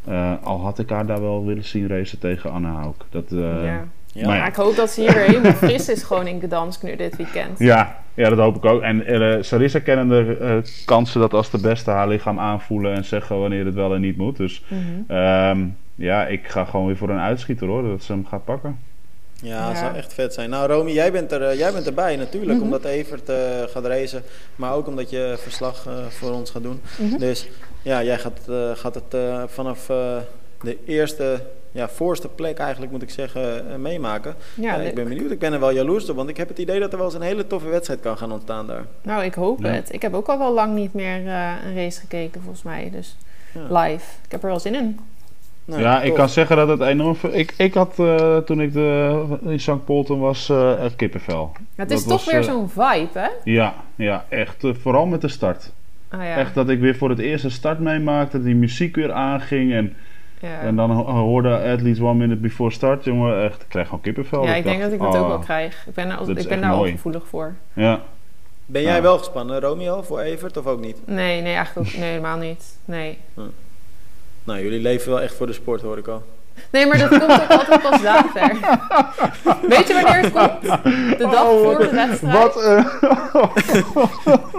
Eh, al had ik haar daar wel willen zien racen tegen Anne Hauk. Dat, eh, ja. Ja. Maar Maar ik hoop dat ze hier weer helemaal fris is gewoon in Gdansk nu dit weekend. Ja, ja, dat hoop ik ook. En eh Sarissa kennende eh kansen dat als de beste haar lichaam aanvoelen en zeggen wanneer het wel en niet moet. Dus Mhm. ehm, ja, ik ga gewoon weer voor een uitschieter hoor, dat ze hem gaat pakken. Ja, dat Ja. zou echt vet zijn. Nou, Romy, jij bent, er, eh, jij bent erbij natuurlijk, Mhm. omdat Evert gaat racen. Maar ook omdat je verslag eh, voor ons gaat doen. Mhm. Dus ja, jij gaat, eh, gaat het eh, vanaf eh, de eerste, ja, voorste plek eigenlijk moet ik zeggen, eh, meemaken. Ja, leuk. ik ben benieuwd. Ik ben er wel jaloers op, want ik heb het idee dat er wel eens een hele toffe wedstrijd kan gaan ontstaan daar. Nou, ik hoop Ja. het. Ik heb ook al wel lang niet meer eh, een race gekeken, volgens mij. Dus Ja. live. Ik heb er wel zin in. Nou, ja, ik kan zeggen dat het enorm... veel- Ik, ik had eh, toen ik de, in St. Polten was eh echt kippenvel. Het is Dat toch was, weer eh, zo'n vibe, hè? Ja, ja echt. eh, vooral met de start. Ah, ja. Echt dat ik weer voor het eerst een start meemaakte, die muziek weer aanging en, ja. en dan ho- hoorde at least one minute before start, jongen. Echt, ik kreeg gewoon kippenvel. ja, ik denk dacht, dat ik dat ook oh, wel krijg. Ik ben, er al- ik ben daar al mooi. gevoelig voor. Ja, Ben jij Ja. wel gespannen, Romeo, voor Evert of ook niet? Nee, nee, eigenlijk ook nee, helemaal niet. Nee. Nou, jullie leven wel echt voor de sport, hoor ik al. Nee, maar dat komt ook [LAUGHS] altijd pas later. Weet je wanneer het komt? De dag Oh, voor de wedstrijd. Wat? eh,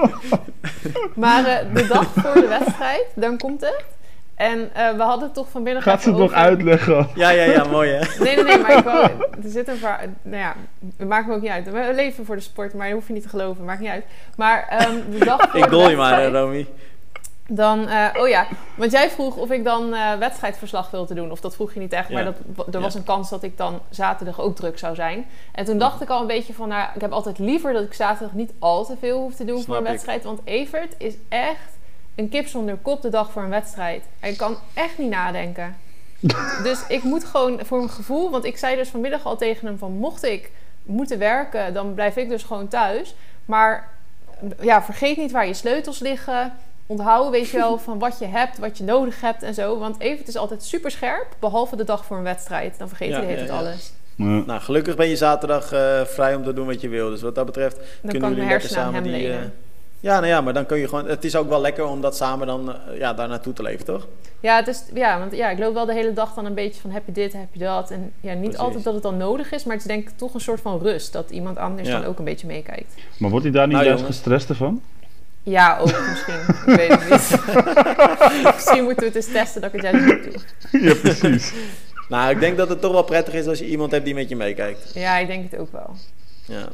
[LAUGHS] Maar eh, de dag voor de wedstrijd, dan komt het. En eh, we hadden het toch vanmiddag gaat ze het nog uitleggen? Ja, ja, ja, mooi hè? Nee, nee, nee, maar ik wou, er zit een verhaal... Nou ja, het maakt me ook niet uit. We leven voor de sport, maar dat hoef je niet te geloven. Maakt niet uit. Maar ehm, de dag voor [LAUGHS] Ik de goal je maar, hè, Romy. Dan, eh, oh ja, want jij vroeg of ik dan eh, wedstrijdverslag wilde doen. Of dat vroeg je niet echt, maar Ja. dat, er Ja. was een kans dat ik dan zaterdag ook druk zou zijn. En toen dacht ik al een beetje van, nou, ik heb altijd liever dat ik zaterdag niet al te veel hoef te doen voor een ik. wedstrijd. Want Evert is echt een kip zonder kop de dag voor een wedstrijd. Hij kan echt niet nadenken. [LAUGHS] dus ik moet gewoon voor mijn gevoel, want ik zei dus vanmiddag al tegen hem van, mocht ik moeten werken, dan blijf ik dus gewoon thuis. Maar ja, vergeet niet waar je sleutels liggen. Onthoud, weet je wel, [LAUGHS] van wat je hebt, wat je nodig hebt en zo. Want Evert is altijd super scherp, behalve de dag voor een wedstrijd. Dan vergeet Ja, hij hele ja, alles. Ja. Nou, gelukkig ben je zaterdag eh, vrij om te doen wat je wil. Dus wat dat betreft kunnen kan ik jullie lekker samen die... eh. Ja, nou ja, maar dan kun je gewoon... Het is ook wel lekker om dat samen dan eh, ja, daar naartoe te leven, toch? Ja, het is, ja, want ja, ik loop wel de hele dag dan een beetje van heb je dit, heb je dat. En ja, niet Precies. altijd dat het dan nodig is, maar het is denk ik toch een soort van rust. Dat iemand anders Ja. dan ook een beetje meekijkt. Maar wordt hij daar niet Nou, juist gestrest ervan? Ja, ook misschien. ik weet het niet. [LAUGHS] misschien moeten we het eens testen dat ik het juist niet doe. ja, precies. [LAUGHS] Nou, ik denk dat het toch wel prettig is als je iemand hebt die met je meekijkt. Ja, ik denk het ook wel. Ja.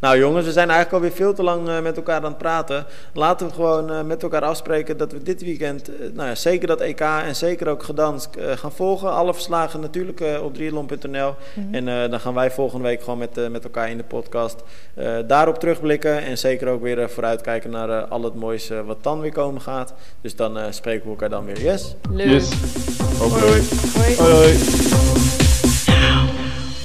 Nou jongens, we zijn eigenlijk alweer veel te lang eh, met elkaar aan het praten. Laten we gewoon eh, met elkaar afspreken dat we dit weekend, eh, nou ja, zeker dat EK en zeker ook Gdansk eh, gaan volgen. Alle verslagen natuurlijk eh, op triathlon.nl. En eh, dan gaan wij volgende week gewoon met, eh, met elkaar in de podcast eh, daarop terugblikken. En zeker ook weer vooruitkijken naar eh, al het moois wat dan weer komen gaat. Dus dan eh, spreken we elkaar dan weer. Yes? Leuk. Yes. Hoi. Hoi hoi.